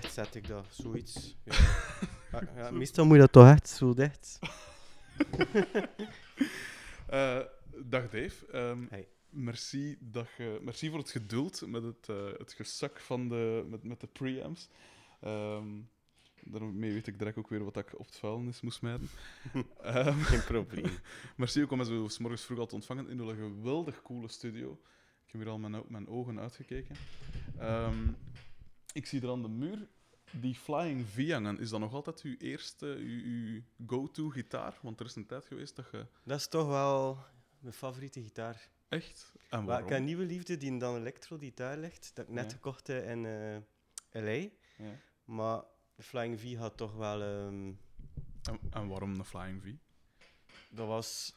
dicht zet ik dat, zoiets. Ja. Ja, ja, meestal moet je dat toch echt zo dicht. Eh, dag Dave. Ehm, Hey. merci, dat je, merci voor het geduld met het, eh, het gesak van de, met, met de preamps. Ehm daarmee weet ik direct ook weer wat ik op het vuilnis moest smijten. Ehm, Geen probleem. merci ook om me zo 's morgens vroeg al te ontvangen in een geweldig coole studio. Ik heb hier al mijn, o- mijn ogen uitgekeken. Ehm, ik zie er aan de muur die Flying V hangen. Is dat nog altijd uw eerste, uw, uw go-to gitaar? Want er is een tijd geweest dat je... Dat is toch wel mijn favoriete gitaar. Echt? En Maar waarom? ik heb een nieuwe liefde die dan elektro gitaar ligt, dat ik net Ja. gekocht heb in eh, LA. Ja. Maar de Flying V had toch wel... ehm, En, en waarom een Flying V? dat was...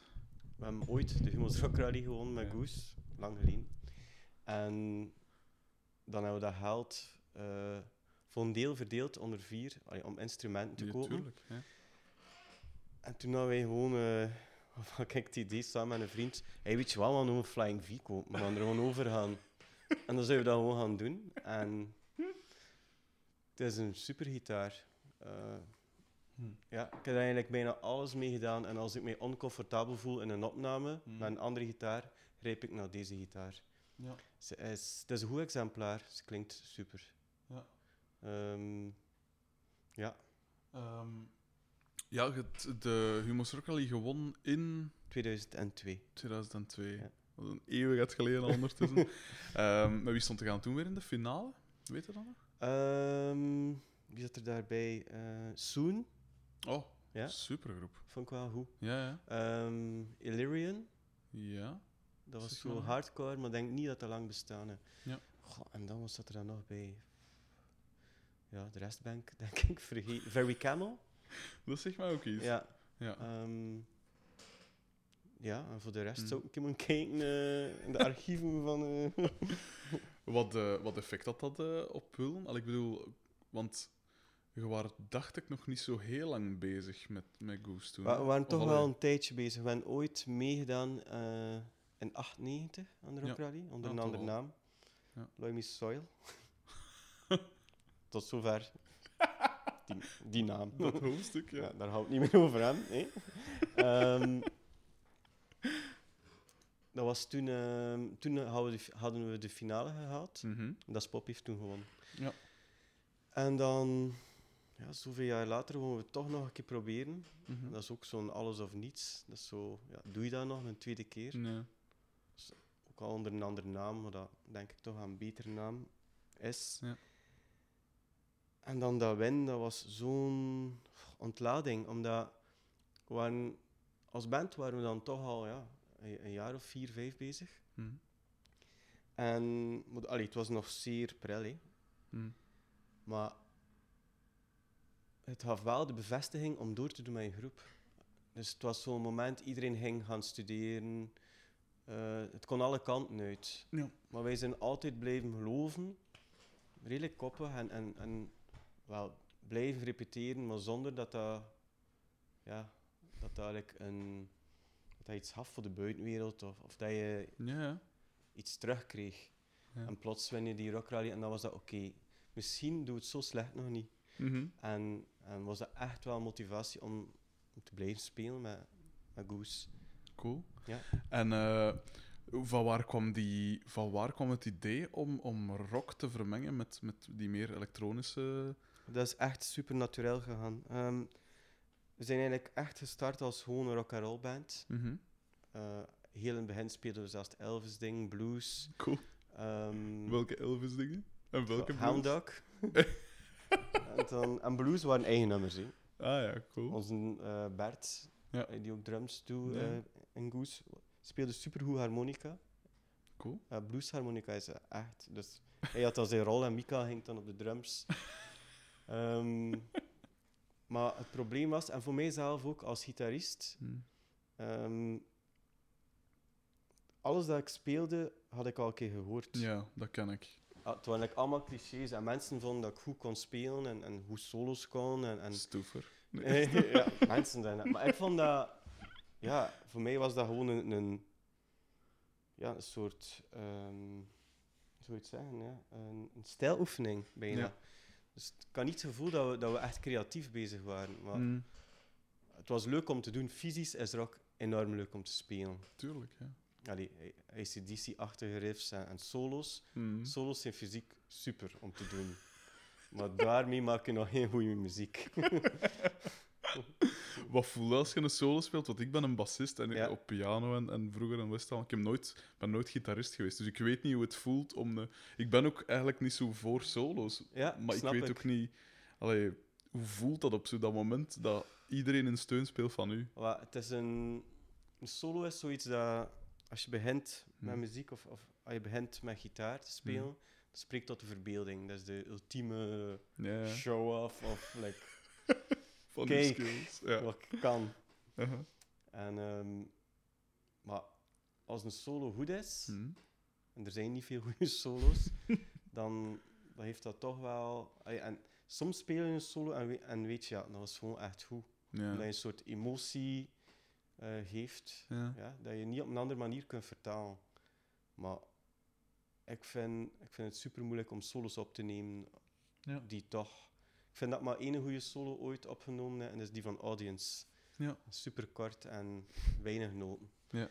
We hebben ooit de Humo's Rock Rally gewonnen met Ja. Goose, lang geleden. En dan hebben we dat geld eh, voor een deel verdeeld onder vier, allee, om instrumenten te Ja, kopen. tuurlijk, ja. En toen hadden wij gewoon, of ik het idee samen met een vriend, hey, weet je wel, we gaan een Flying V kopen, we gaan er gewoon over gaan. En dan zouden we dat gewoon gaan doen. En het is een supergitaar. Eh Hm. ja, ik heb eigenlijk bijna alles mee gedaan. En als ik mij oncomfortabel voel in een opname Hm. met een andere gitaar, grijp ik naar deze gitaar. Ja. Ze is, het is een goed exemplaar, ze klinkt super. Ja. Ehm, ja, Ehm, ja, je hebt de Humo's Rally gewonnen in 2002. 2002. Ja. Dat is een eeuwigheid geleden al ondertussen. Ehm maar wie stond er gaan toen weer in de finale? Weet je dat nog? Ehm, wie zat er daarbij? Eh Soon, Oh, Ja? supergroep. vond ik wel goed. Ja, ja. Ehm, Illyrian, Ja. dat was zo hardcore, maar ik denk niet dat dat lang bestaan. Ja. Goh, en dan was dat er dan nog bij. Ja, de rest ben ik denk ik vergeten. Very Camel? Dat zegt mij ook iets. Ja. Ja. ehm, ja, en voor de rest Hmm. zou ik moeten kijken eh, in de archieven van... eh, Wat, eh, wat effect had dat op Willen? Al, ik bedoel, want je was, dacht ik, nog niet zo heel lang bezig met, met Goose toen. we, waren toch wel een tijdje bezig. We hebben ooit meegedaan in 98 aan de Rock Ja. Onder Ja, een andere naam. Ja. Soil. Tot zover. Die, die naam. Dat hoofdstuk, ja. Ja, daar hou ik niet meer over aan. hè. Ehm, dat was toen, ehm, toen hadden we, de, hadden we de finale gehaald. Mhm. Dat is Pop heeft toen gewonnen. Ja. En dan, ja, zoveel jaar later, willen we het toch nog een keer proberen. Mhm. Dat is ook zo'n alles of niets. Dat is zo, ja, doe je dat nog een tweede keer? Ook al onder een andere naam, maar dat denk ik toch een betere naam is. Ja. En dan dat win, dat was zo'n ontlading. Omdat we waren, als band waren we dan toch al ja, een, jaar of vier, vijf bezig. Mhm. En allee, het was nog zeer pril, hè. Mhm. maar het gaf wel de bevestiging om door te doen met je groep. Dus het was zo'n moment, iedereen ging gaan studeren. Eh, het kon alle kanten uit. Ja. Maar wij zijn altijd blijven geloven, redelijk koppig en, en, en wel blijven repeteren, maar zonder dat dat, ja, dat, dat eigenlijk een, dat iets gaf voor de buitenwereld of, of dat je Ja, iets terugkreeg. Ja. En plots win je die rockrally en dan was dat oké. Misschien doe het zo slecht nog niet. Mhm. En, en was dat echt wel motivatie om, om te blijven spelen met, met Goose. Cool. Ja. En eh, van, waar kwam die, van waar kwam het idee om, om rock te vermengen met, met die meer elektronische... Dat is echt super natuurlijk gegaan. Ehm, we zijn eigenlijk echt gestart als gewoon een rock-and-roll band. Mhm. Eh, heel in het begin speelden we zelfs Elvis-ding, blues. Cool. ehm, Welke Elvis-dingen? En welke Hound blues? Dog. en, dan, en blues waren eigen nummers. Ah ja, cool. Onze eh, Bert, Ja. eh, die ook drums doet Ja. eh, in Goose, speelde supergoed harmonica. Cool. Uh, bluesharmonica is echt. Dus hij had dan zijn rol en Mika ging dan op de drums. Ehm, maar het probleem was, en voor mijzelf ook als gitarist, Mhm. ehm, alles dat ik speelde had ik al een keer gehoord. Ja, dat ken ik. Ah, het waren like, allemaal clichés en mensen vonden dat ik goed kon spelen en, en goed solos kon. En, en, Stoever. ja, mensen zijn dat. Maar ik vond dat, ja, voor mij was dat gewoon een, een, ja, een soort, ehm hoe zou je het zeggen, ja, een, een stijloefening bijna. Ja. Dus ik had niet het gevoel dat we, dat we echt creatief bezig waren. Maar Mm, het was leuk om te doen. Fysisch is er ook enorm leuk om te spelen. tuurlijk, ja. Allee, ACDC-achtige riffs en, en solo's. Mm. Solo's zijn fysiek super om te doen. Maar daarmee maak je nog geen goede muziek. Wat voel je als je een solo speelt? Want ik ben een bassist en Ja. op piano en, en vroeger in Westhal. Ik heb nooit, ben nooit gitarist geweest, dus ik weet niet hoe het voelt om... de- ik ben ook eigenlijk niet zo voor solo's, Ja, maar ik weet ook niet... Allee, hoe voelt dat op zo dat moment dat iedereen in steun speelt van u? Het is een, een solo is zoiets dat als je begint met Hmm. muziek of, of als je begint met gitaar te spelen, Hmm. dat spreekt tot de verbeelding. Dat is de ultieme show-off of like, van die skills. Ja. wat ik kan. Uh-huh. En, ehm, maar als een solo goed is, Hm. en er zijn niet veel goede solo's, dan, dan heeft dat toch wel. En soms speel je een solo en, we- en weet je, ja, dat was gewoon echt goed. Ja. Dat je een soort emotie eh, geeft. Ja. Ja, dat je niet op een andere manier kunt vertalen. Maar ik vind, ik vind het super moeilijk om solos op te nemen Ja. die toch. Ik vind dat maar één goede solo ooit opgenomen en dat is die van Audience. Ja. Super kort en weinig noten. Ja.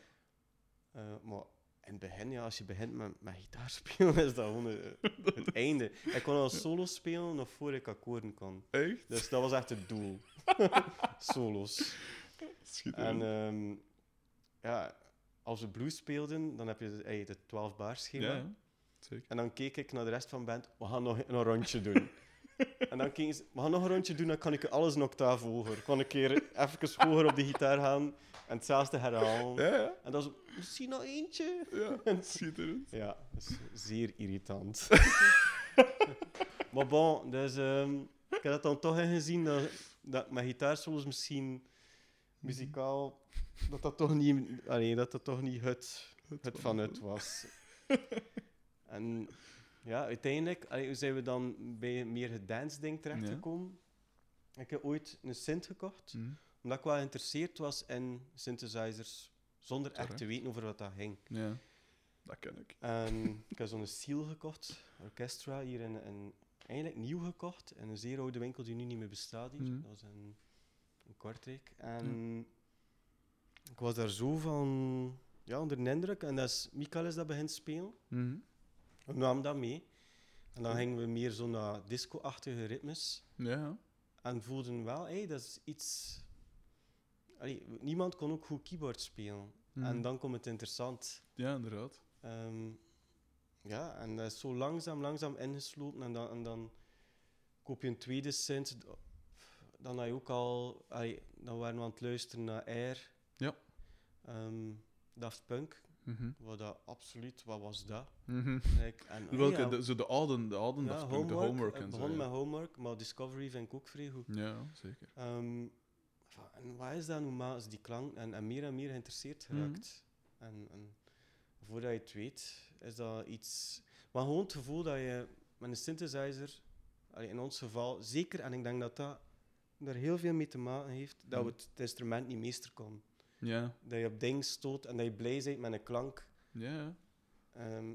Eh, maar in het begin, ja, als je begint met, met gitaar spelen, is dat gewoon eh, het einde. Ik kon al solo spelen nog voor ik akkoorden kon. Echt? Dus dat was echt het doel. Solos. En ehm, ja, als we blues speelden, dan heb je het 12 bar schema. ja, ja, zeker. En dan keek ik naar de rest van de band, we gaan nog een rondje doen. En dan keken ze, we gaan nog een rondje doen, dan kan ik alles een octaaf hoger. Ik kan een keer even hoger op de gitaar gaan en hetzelfde herhalen. Ja, ja. En dan zo, misschien nog eentje. ja. Schitterend. Ja, dat is zeer irritant. maar bon, dus ehm, ik heb dat dan toch ingezien dat, dat mijn gitaarsolos misschien muzikaal, dat dat toch niet, allee, dat dat toch niet het, het van het was. en ja, uiteindelijk allee, hoe zijn we dan bij meer het dance-ding terechtgekomen. Ik heb ooit een synth gekocht, Hm. omdat ik wel geïnteresseerd was in synthesizers, zonder echt te weten over wat dat ging. Ja, dat ken ik. En ik heb zo'n Seal gekocht, Orchestra, hier in, in, eigenlijk nieuw gekocht, in een zeer oude winkel die nu niet meer bestaat hier. Mhm. Dat was in, in Kortrijk. En ik was daar zo van, ja, onder de indruk. En dat is, Mikael is dat begint spelen. Mhm. We namen dat mee. En dan gingen we meer zo naar disco-achtige ritmes. Ja. En voelden wel, hey, dat is iets... Allee, niemand kon ook goed keyboard spelen. Mhm. En dan komt het interessant. Ja, inderdaad. Ehm, ja, en dat is zo langzaam, langzaam ingesloten. En dan, en dan koop je een tweede synth. Dan had je ook al... allee, dan waren we aan het luisteren naar Air. Ja. Ehm, Daft Punk. Mhm. Wat dat absoluut... Wat was dat? Mhm. Like, en, Welke, ja, de, zo de oude, de oude ja, Punk, de Homework. homework Ik en zo. begon ja. met Homework, maar Discovery vind ik ook vrij goed. Ja, zeker. Ehm, van, en wat is dat nu maar als die klank en, en meer en meer geïnteresseerd Mhm. geraakt. En, en voordat je het weet, is dat iets. Maar gewoon het gevoel dat je met een synthesizer, in ons geval zeker, en ik denk dat dat daar heel veel mee te maken heeft, dat we Mhm. het, het instrument niet meester kon. Ja, Dat je op dingen stoot en dat je blij bent met een klank. ja. Ehm,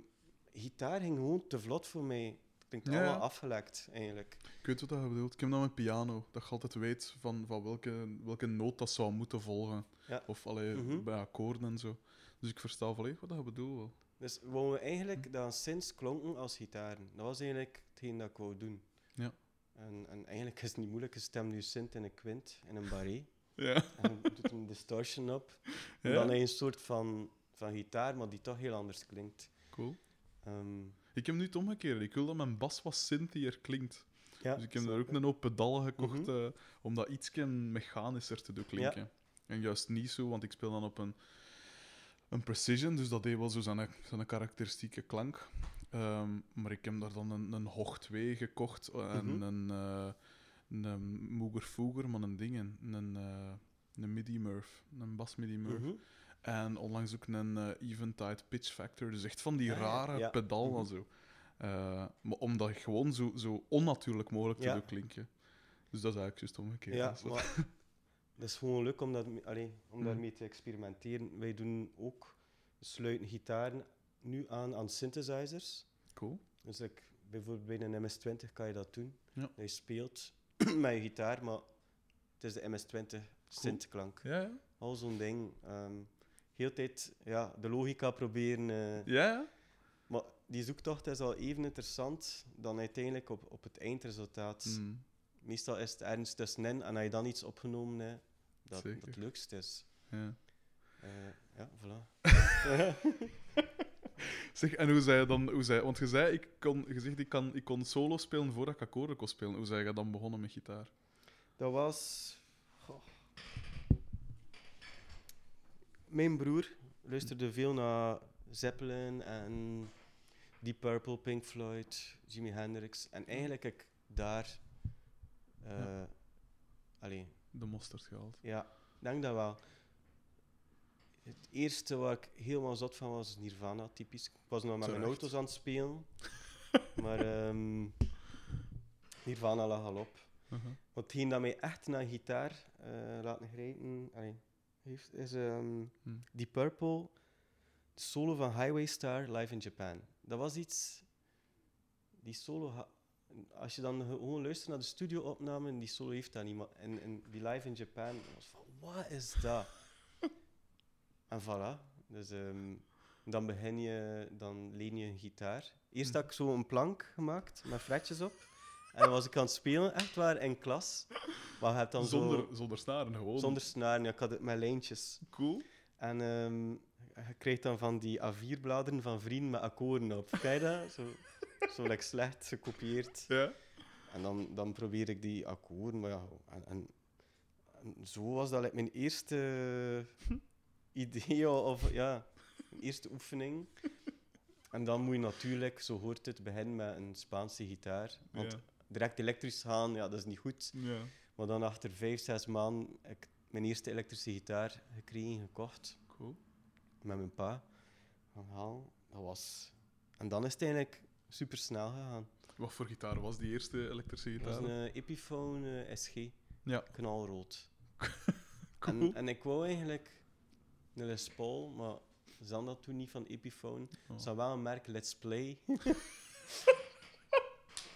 gitaar ging gewoon te vlot voor mij. Het klinkt Ja, allemaal afgelekt, eigenlijk. Ik weet wat je bedoelt. Ik heb dat met piano. Dat je altijd weet van, van welke, welke noot dat zou moeten volgen. Of allee, Mhm. bij akkoorden en zo. Dus ik versta volledig wat je bedoelt. wel. Dus wouden we eigenlijk dat synths klonken als gitaren. Dat was eigenlijk hetgeen dat ik wou doen. Ja. En, en eigenlijk is het niet moeilijk. Je stemt nu synth in een kwint, in een barré. Ja. En doet een distortion op. En dan heb je een soort van, van gitaar, maar die toch heel anders klinkt. Cool. Ehm, Ik heb nu het omgekeerd. Ik wil dat mijn bas wat synthier klinkt. ja, dus ik heb daar ook een hoop pedalen gekocht Mhm. eh, om dat iets mechanischer te doen klinken. En juist niet zo, want ik speel dan op een, een precision, dus dat deed wel zo zijn, zijn karakteristieke klank. Ehm, maar ik heb daar dan een, een Hoch 2 gekocht en Mhm. een, eh een Mooger Fooger, maar een ding, een, een, eh, een MIDI Murph, een bas MIDI Murph. Mhm. En onlangs ook een eh, Eventide Pitch Factor. Dus echt van die Ah, rare Ja. pedalen Mhm. en zo. Eh, maar om dat gewoon zo, zo onnatuurlijk mogelijk te doen klinken. Dus dat is eigenlijk juist omgekeerd. Ja, maar dat is gewoon leuk om, dat, allee, om Mhm. daarmee te experimenteren. Wij doen ook, sluiten gitaren nu aan aan synthesizers. Cool. Dus ik bijvoorbeeld bij een MS-20 kan je dat doen. Ja. Je speelt met je gitaar, maar het is de MS-20 synthklank. Ja, ja. Al zo'n ding. ehm heel tijd ja, de logica proberen. eh, Ja, ja. Maar die zoektocht is al even interessant dan uiteindelijk op, op het eindresultaat. Mm. Meestal is het ergens tussenin en als je dan iets opgenomen hebt, dat dat het leukst is. ja. Eh, ja, voilà. Zeg, en hoe zei je dan... Hoe zei, want je zei, ik kon, je zegt, ik, kan, ik kon solo spelen voordat ik akkoorden kon spelen. Hoe zei je dan begonnen met gitaar? Dat was. goh. Mijn broer luisterde veel naar Zeppelin en Deep Purple, Pink Floyd, Jimi Hendrix. En eigenlijk heb ik daar. Ja. allee, De mosterd gehaald. ja, ik denk dat wel. Het eerste waar ik helemaal zot van was Nirvana, typisch. Ik was nog met mijn auto's aan het spelen. maar ehm, Nirvana lag al op. Uh-huh. Want hetgeen dat mij echt naar gitaar eh laten grijpen allee, heeft, is ehm Hm. die Purple, de solo van Highway Star live in Japan. Dat was iets. Die solo, als je dan gewoon luistert naar de studio-opname, die solo heeft dat niet. En, en die live in Japan, was van, wat is dat? En voilà. Dus ehm, dan begin je, dan leen je een gitaar. Eerst had ik zo een plank gemaakt met fretjes op. En was ik aan het spelen, echt waar, in klas. Maar je hebt dan Zonder, zo... zonder snaren, gewoon. Zonder snaren, ja, ik had het met lijntjes. Cool. En ehm, je krijgt dan van die A4-bladeren van vrienden met akkoorden op. Kijk dat? Zo, zo like slecht gekopieerd. Ja. En dan, dan probeer ik die akkoorden. Maar ja, en, en, en zo was dat like, mijn eerste idee, of ja, eerste oefening. En dan moet je natuurlijk, zo hoort het, beginnen met een Spaanse gitaar. Want Ja. direct elektrisch gaan, ja, dat is niet goed. Ja. Maar dan achter vijf, zes maanden heb ik mijn eerste elektrische gitaar gekregen, gekocht Cool. met mijn pa. Van haal, dat was... En dan is het eigenlijk super snel gegaan. Wat voor gitaar was die eerste elektrische Het was gitaar? een eh, Epiphone eh, SG, Ja. knalrood. Cool. En, en ik wou eigenlijk een Les Paul, maar ze hadden dat toen niet van Epiphone. Oh. Ze hadden wel een merk Let's Play.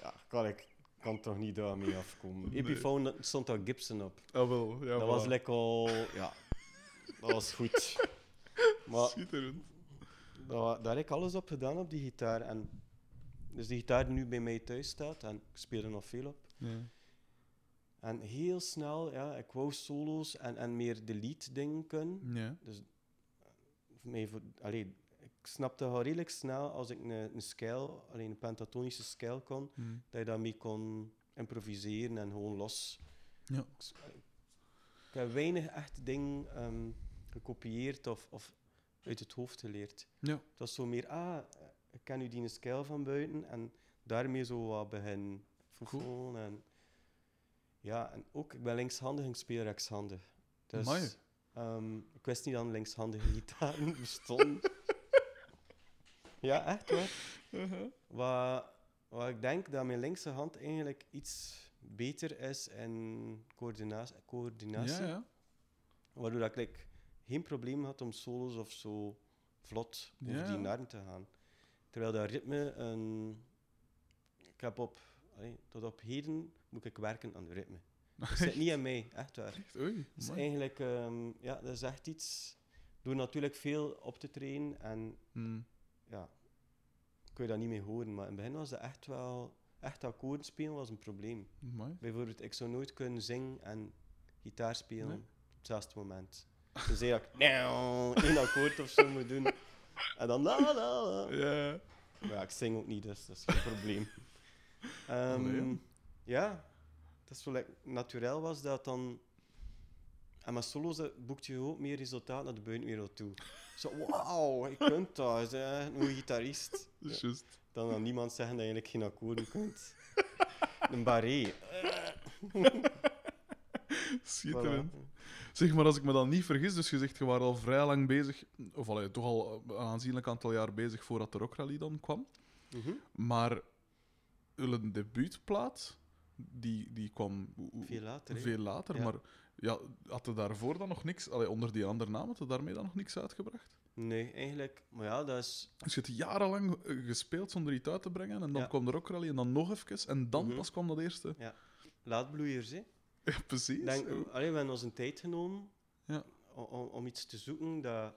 ja, kan ik kan toch niet daarmee afkomen. Nee. Epiphone, stond daar Gibson op. Ah, wel. Ja, dat was lekker al... Ja, dat was goed. Maar Schitterend. daar, daar heb ik alles op gedaan op die gitaar. En dus die gitaar die nu bij mij thuis staat, en ik speel er nog veel op. Ja. En heel snel, ja, ik wou solo's en, en meer de lead dingen kunnen. Ja. Dus mij, voor, allee, ik snapte al redelijk snel als ik een, een scale, alleen een pentatonische scale kon, Hm. dat je daarmee kon improviseren en gewoon los. Ja. Ik heb weinig echt dingen ehm, gekopieerd of, of uit het hoofd geleerd. Ja. Het was zo meer, ah, ik ken nu die scale van buiten en daarmee zo wat begin foefelen. En, ja, en ook, ik ben linkshandig en ik speel rechtshandig. Dus, Ehm, ik wist niet dat linkshandige gitaren bestonden. ja, echt waar. Uh-huh. Wat, wat ik denk dat mijn linkse hand eigenlijk iets beter is in coördinatie. coördinatie Ja, ja. Waardoor dat ik like, geen probleem had om solos of zo vlot over Ja. die te gaan. Terwijl dat ritme een... Ik heb op... allee, tot op heden moet ik werken aan het ritme. Dat zit niet in mij, echt waar. Echt? Oei. Dus eigenlijk, ehm, ja, dat is echt iets... Door natuurlijk veel op te trainen en Hm. ja, kun je dat niet meer horen. Maar in het begin was dat echt wel... Echt akkoorden spelen was een probleem. Bijvoorbeeld, ik zou nooit kunnen zingen en gitaar spelen Nee? op hetzelfde moment. Dus zei ik nou, één akkoord of zo moet doen. En dan la la la. Ja. Maar ja, ik zing ook niet, dus dat is geen probleem. Allee, ja, dat is zo like, naturel was dat dan. En met solo's boekt je ook meer resultaat naar de buitenwereld toe. Zo, wauw, je kunt dat, echt een gitarist. Is juist. Dan aan niemand zeggen dat je eigenlijk geen akkoorden kunt. Een barré. Schitterend. Voilà. Zeg maar, als ik me dan niet vergis, dus je zegt je was al vrij lang bezig, of allee, toch al een aanzienlijk aantal jaar bezig voordat de Rock Rally dan kwam. Mhm. Maar hun debuutplaat die, die kwam Veel later, veel later. Ja. Maar ja, had er daarvoor dan nog niks... Allee, onder die andere naam had er daarmee dan nog niks uitgebracht? Nee, eigenlijk. Maar ja, dat is... Dus je hebt jarenlang eh, gespeeld zonder iets uit te brengen. En dan Ja. kwam er ook rally en dan nog even. En dan Mhm. pas kwam dat eerste. Laatbloeiers, hè. Ja, precies. Denk, allee, we hebben ons een tijd genomen Ja. om, om iets te zoeken dat,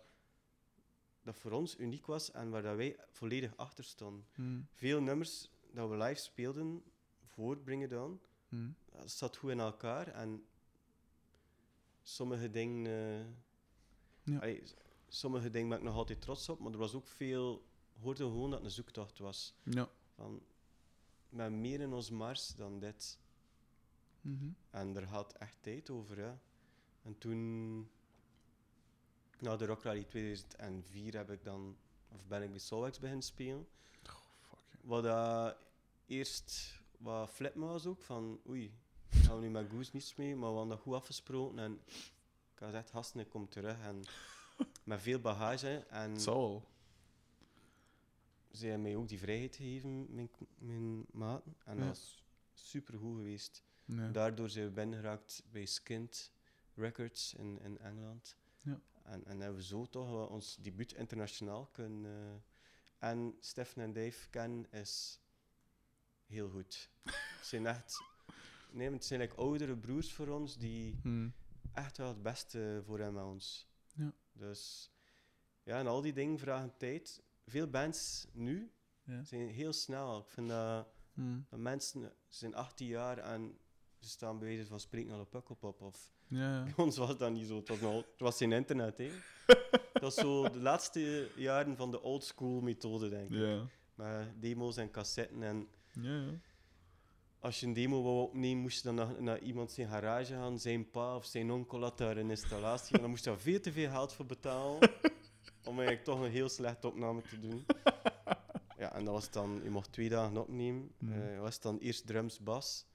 dat voor ons uniek was en waar dat wij volledig achter stonden. Hm, Veel nummers dat we live speelden, voorbrengen dan, hm. dat zat goed in elkaar en sommige dingen... eh, Ja. allee, sommige dingen ben ik nog altijd trots op, maar er was ook veel... hoorde gewoon dat het een zoektocht was. Ja. Van, met meer in ons mars dan dit. Mhm. En daar gaat echt tijd over, ja. En toen, na de Rock Rally 2004, heb ik dan, of ben ik bij Solwax beginnen spelen. Fuck. Wat dat eerst wat flip me was ook, van oei, gaan we nu met Goose niets mee, maar we hadden dat goed afgesproken. En ik had gezegd, gasten, ik kom terug. En met veel bagage. En wel. ze hebben mij ook die vrijheid gegeven, mijn, mijn maten. En Ja. dat was super goed geweest. Ja. Daardoor zijn we binnengeraakt bij Skint Records in, in Engeland. Ja. En, en hebben we zo toch ons debuut internationaal kunnen. eh, en Stefan en Dave kennen is heel goed. Het zijn echt. Nee, het zijn like oudere broers voor ons die Hm. echt wel het beste voor hebben met ons. Ja. Dus ja, en al die dingen vragen tijd. Veel bands nu Ja. zijn heel snel. Ik vind dat. Hm. Dat mensen ze zijn 18 jaar en ze staan bij wijze van spreken al op Pukkelpop. Of Ja, ja. ons was dat niet zo. Het was, nog, het was geen internet, hè. Dat is zo de laatste jaren van de old school methode, denk ik. Ja. Met demo's en cassetten. En Ja, ja. als je een demo wou opnemen, moest je dan naar, naar iemand zijn garage gaan. Zijn pa of zijn onkel had daar een installatie. En dan moest je daar veel te veel geld voor betalen. om eigenlijk toch een heel slechte opname te doen. Ja, en dat was dan... Je mocht twee dagen opnemen. Mhm. Eh, was dan eerst drums, bas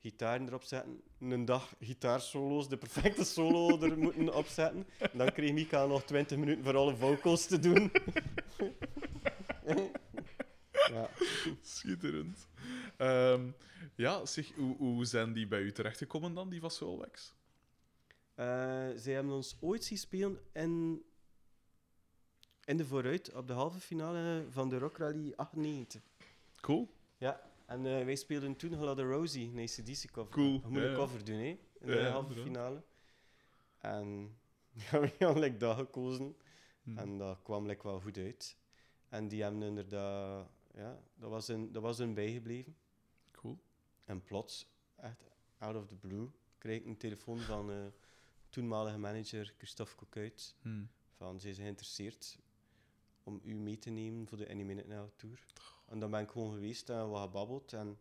gitaren erop zetten, een dag gitaarsolo's, de perfecte solo er moeten opzetten. En dan kreeg Mika nog 20 minuten voor alle vocals te doen. Schitterend. Ehm, ja, zeg, hoe, hoe zijn die bij u terechtgekomen dan, die van Soulwax? Eh, zij hebben ons ooit zien spelen in, in de vooruit op de halve finale van de Rock Rally 98. Cool. Ja, en eh, wij speelden toen Hello Rosie, een ACDC cover. Cool, Je moet ja, een ja. cover doen, hè, in de Ja, halve finale. En ja, we hadden like, dat gekozen. Hm. En dat kwam like, wel goed uit. En die hebben inderdaad, ja, dat was hun, dat was hun bijgebleven. Cool. En plots, echt out of the blue, kreeg ik een telefoon van eh toenmalige manager Christophe Cocuit. Hm. Van, ze is geïnteresseerd om u mee te nemen voor de Any Minute Now Tour. En dan ben ik gewoon geweest en we gebabbeld en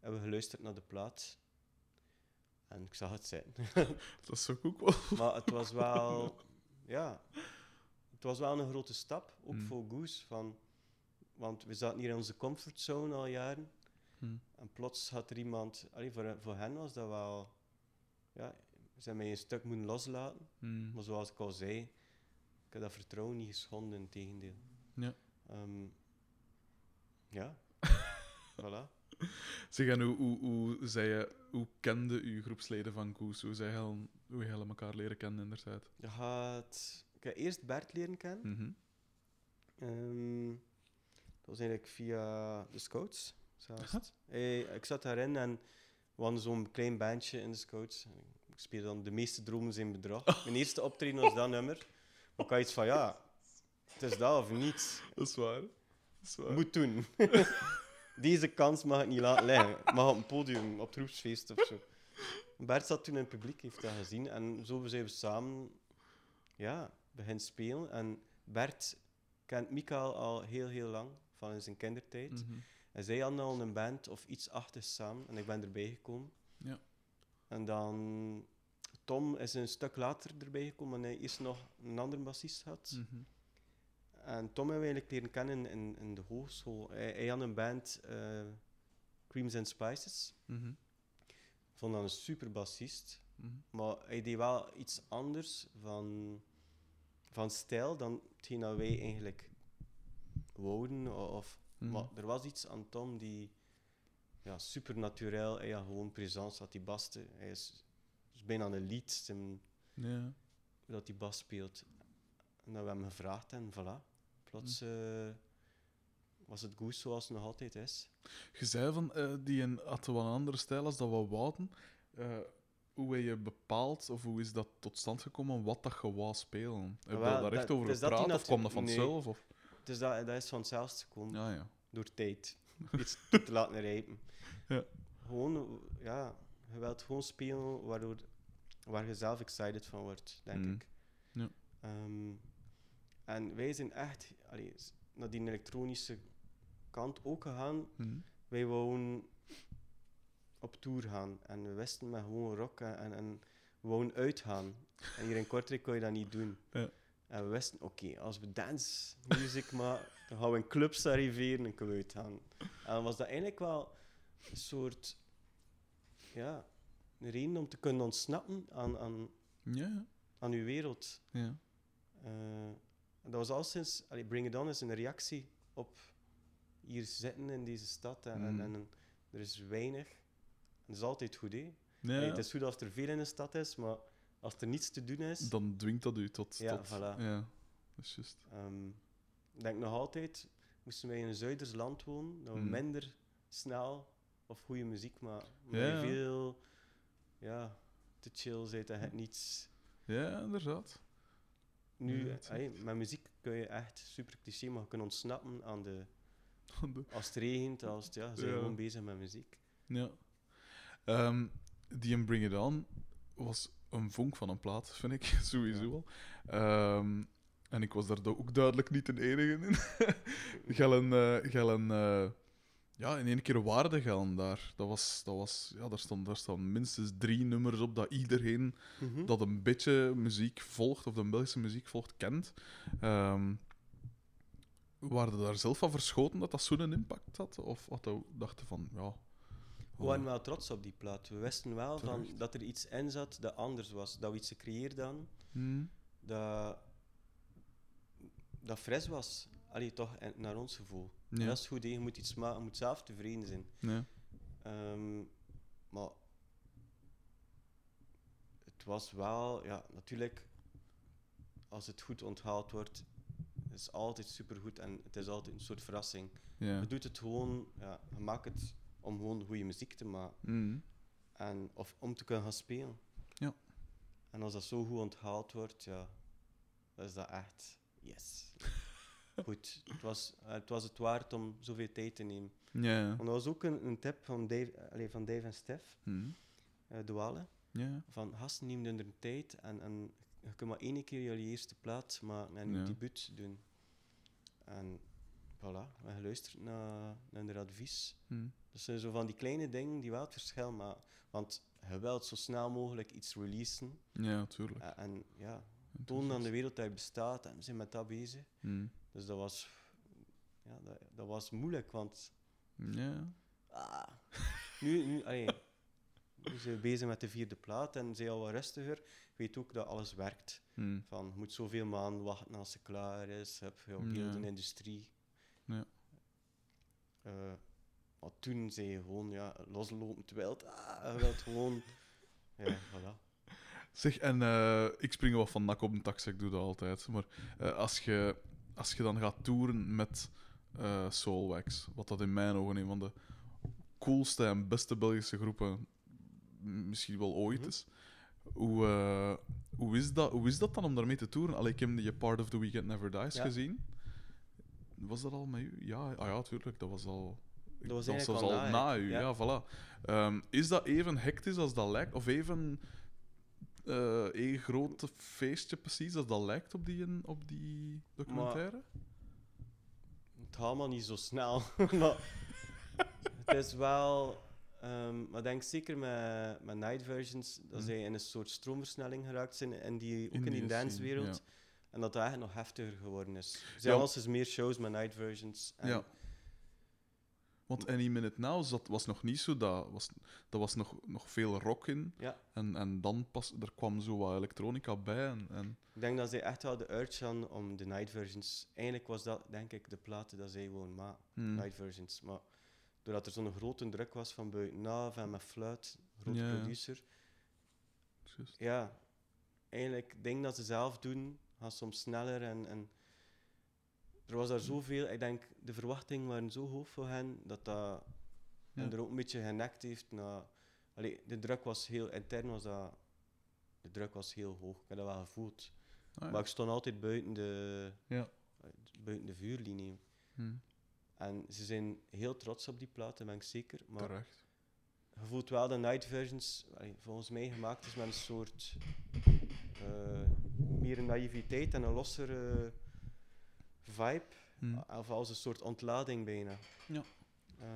hebben geluisterd naar de plaat. En ik zag het zitten. Dat ook ook wel. Maar het was wel, ja, het was wel een grote stap, ook Mm. voor Goose. Van, want we zaten hier in onze comfortzone al jaren. Hm. En plots had er iemand, allee, voor, voor hen was dat wel, ja, ze mij een stuk moeten loslaten. Hm. Maar zoals ik al zei, ik heb dat vertrouwen niet geschonden, in tegendeel. Ja. Ehm, ja, voilà. Zeg, en hoe, hoe, hoe, zei je, hoe kende uw groepsleden van Koes? Hoe zij heel- hoe jullie elkaar leren kennen in der tijd? Je gaat, ik heb eerst Bert leren kennen. Mhm. Ehm, was eigenlijk via de Scouts. zelfs. Aha. Hey, ik zat daarin en we hadden zo'n klein bandje in de Scouts. Ik speelde dan De meeste dromen zijn bedrog. Mijn eerste optreden was dat nummer. Maar ik had iets van, ja, het is dat of niet. Dat is waar. Dat is waar. Moet doen. Deze kans mag ik niet laten liggen. Mag op een podium, op het roepsfeest of zo. Bert zat toen in het publiek, heeft dat gezien. En zo zijn we samen ja, beginnen spelen. En Bert kent Mikael al heel, heel lang, van in zijn kindertijd. Mhm. En zij hadden al een band of iets achter samen. En ik ben erbij gekomen. Ja. En dan... Tom is een stuk later erbij gekomen, en hij eerst nog een andere bassist had. Mhm. En Tom hebben we eigenlijk leren kennen in, in de hogeschool. Hij, hij had een band, eh, Creams and Spices. Mhm. Ik vond dat een super bassist. Maar hij deed wel iets anders van, van stijl dan hetgeen dat wij eigenlijk wouden. Of, Mhm. Maar er was iets aan Tom die... ja. Hij had gewoon presence, dat die baste. Hij is, is bijna een lied, zijn, Ja. dat die bas speelt. En dat we hem gevraagd en voilà. Plots Hm. eh, was het goed zoals het nog altijd is. Je zei van, eh, die een, had wel een andere stijl als dat we wouden. Eh, hoe heb je bepaald, of hoe is dat tot stand gekomen, wat dat je wou spelen? Heb je daar echt over dat gepraat, of kwam dat nee. vanzelf? Of? Dus dat, dat is vanzelf gekomen. Ja, ja. door tijd. Iets te laten rijpen. Ja. Gewoon, ja, je wilt gewoon spelen waardoor, waar je zelf excited van wordt, denk Mhm. ik. Ja. Ehm, en wij zijn echt allee, naar die elektronische kant ook gegaan. Hm. Wij wouden op tour gaan en we wisten met gewoon rock en, en, en we wouden uitgaan. En hier in Kortrijk kon je dat niet doen. Ja. En we wisten, oké, als we dance music maken, dan gaan we in clubs arriveren en kunnen we uitgaan. En dan was dat eigenlijk wel een soort, ja, een reden om te kunnen ontsnappen aan, aan, Ja, aan uw wereld. ja. Eh, dat was al sinds, allee, Bring It On is een reactie op hier zitten in deze stad. En, en, Mm. en er is weinig. En dat is altijd goed, hè. Allee, het is goed als er veel in de stad is, maar als er niets te doen is... Dan dwingt dat u tot... Ja, tot voilà. Ja, dat is juist. ehm, ik denk nog altijd, moesten wij in een Zuiders land wonen, dat we Mm. minder snel of goede muziek Ja, je ja. veel ja, te chill bent en het niets... Ja, inderdaad. Nu, Ja, met muziek kun je echt super cliché, maar je kunt ontsnappen aan de... Als het regent, als het, ja, bent Ja. gewoon bezig met muziek. Ja. Ehm, die in Bring It On was een vonk van een plaat, vind ik, sowieso al. Ehm, en ik was daar ook duidelijk niet de enige in. Gellen, eh Gellen eh, ja, in één keer waarde Gellen daar. Dat was, dat was, ja, daar, stond, daar staan minstens drie nummers op dat iedereen Mhm. dat een beetje muziek volgt, of de Belgische muziek volgt, kent. Ehm waren daar zelf van verschoten dat dat zo'n impact had? Of we dachten van, ja... We waren wel trots op die plaat. We wisten wel van, dat er iets in zat dat anders was. Dat we iets gecreëerd hadden Hmm, dat, dat fris was. Allee, toch naar ons gevoel. En ja, dat is goed, je moet iets maken, je moet zelf tevreden zijn. ja. Ehm, maar het was wel, ja, natuurlijk, als het goed onthaald wordt, is het altijd supergoed en het is altijd een soort verrassing. ja. Je doet het gewoon, ja, je maakt het om gewoon goede muziek te maken. Hmm, En, of om te kunnen gaan spelen. Ja. En als dat zo goed onthaald wordt, ja, dan is dat echt yes. goed, het was, eh, het was het waard om zoveel tijd te nemen. ja. Want dat was ook een, een tip van Dave, allee, van Dave en Stef, Hmm, uh, Douale. ja. Van gasten neem er tijd en, en je kunt maar één keer jullie eerste plaat maken en je Ja. debuut doen. En voilà, we geluisterd naar, naar hun advies. Hmm, Dat zijn zo van die kleine dingen die wel het verschil maken. Want je wilt zo snel mogelijk iets releasen. Ja, tuurlijk. En, en ja, tonen aan de wereld dat je bestaat en we zijn met dat bezig. Hmm, Dus dat was, ja, dat, dat was moeilijk, want Ja. ah, nu, nu, allee, nu zijn we bezig met de vierde plaat en zijn al wat rustiger. Weet ook dat alles werkt. Hmm, Van, je moet zoveel maanden wachten als ze klaar is. Heb je heel Ja. de industrie. Ja. Eh, maar toen zei je gewoon, ja, loslopend wild. Ah, je wilt gewoon... Ja, voilà. Zeg, en eh, ik spring wel van nak op een tax, ik doe dat altijd. Maar eh, als, je, als je dan gaat toeren met eh Soulwax, wat dat in mijn ogen een van de coolste en beste Belgische groepen misschien wel ooit Mhm. is, hoe, hoe, is dat, hoe is dat dan om daarmee te toeren? Allee, ik heb die Part of the Weekend Never Dies Ja. gezien. Was dat al met u? Ja, ah ja, tuurlijk. Dat was al... Dat was eigenlijk al na, u, Ja. ja, voilà. Ehm, is dat even hectisch als dat lijkt? Of even eh een groot feestje precies als dat lijkt op die, op die documentaire? Het gaat allemaal niet zo snel. maar het is wel... ehm, maar ik denk zeker met, met Night Versions dat Mhm. zij in een soort stroomversnelling geraakt zijn en die, ook In in die, die dancewereld. scene, En dat dat eigenlijk nog heftiger geworden is. Er zijn Ja. eens meer shows met Night Versions. En Ja. Want Any Minute Now zat, was nog niet zo, dat was, dat was nog, nog veel rock in. Ja. En, en dan pas, er kwam zo wat elektronica bij. En, en, Ik denk dat zij echt wel de urge hadden om de night versions. Eigenlijk was dat, denk ik, de platen dat zij gewoon hmm, night versions. Maar doordat er zo'n grote druk was van buitenaf en met fluit, grote Ja, producer. Juist. Ja, eigenlijk dingen dat ze zelf doen, gaan soms sneller en, en er was daar zoveel, ik denk, de verwachtingen waren zo hoog voor hen, dat dat Ja. en er ook een beetje genekt heeft naar... Allee, de druk was heel... Intern was dat... De druk was heel hoog, ik heb dat wel gevoeld. Ah, ja. Maar ik stond altijd buiten de, Ja. buiten de vuurlinie. Hm, En ze zijn heel trots op die plaat, dat ben ik zeker. Maar Terecht. je voelt wel dat Night Versions allee, volgens mij gemaakt is met een soort eh, meer een naïviteit en een lossere vibe. Hm. Of als een soort ontlading bijna. Ja. Eh,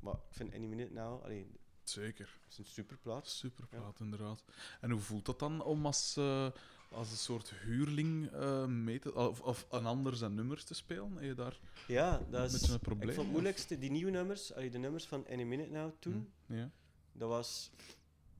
maar ik vind Any Minute Now, allee, Zeker. het is een superplaat. Super plaat, inderdaad. En hoe voelt dat dan om als, eh, als een soort huurling eh, mee te, of, of een ander zijn nummers te spelen? Heb je daar Ja, dat een is... beetje een probleem? Ik vond het moeilijkste, die nieuwe nummers, allee, de nummers van Any Minute Now toen, Ja. dat, was,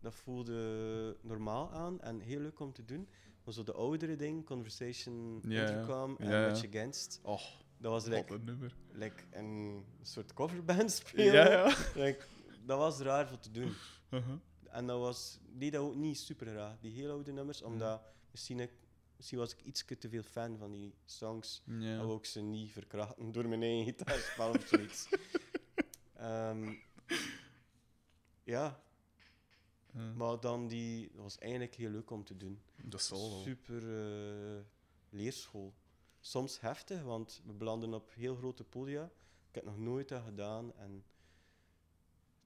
dat voelde normaal aan en heel leuk om te doen. Maar zo de oudere dingen, Conversation Ja, ja. Intercom en Ja, ja. Much Against, Och, dat was like, een nummer. like een soort coverband spelen. Like, dat was raar voor te doen. Uh-huh. En dat was, die dat ook niet super graag, die heel oude nummers, omdat misschien, ik, misschien was ik iets te veel fan van die songs. Wou ik ze niet verkrachten door mijn eigen gitaarspel of zoiets. Ehm, ja, Maar dan die, dat was eigenlijk heel leuk om te doen. dat zal wel. Super eh, leerschool. Soms heftig, want we belanden op heel grote podia. Ik heb nog nooit dat gedaan. En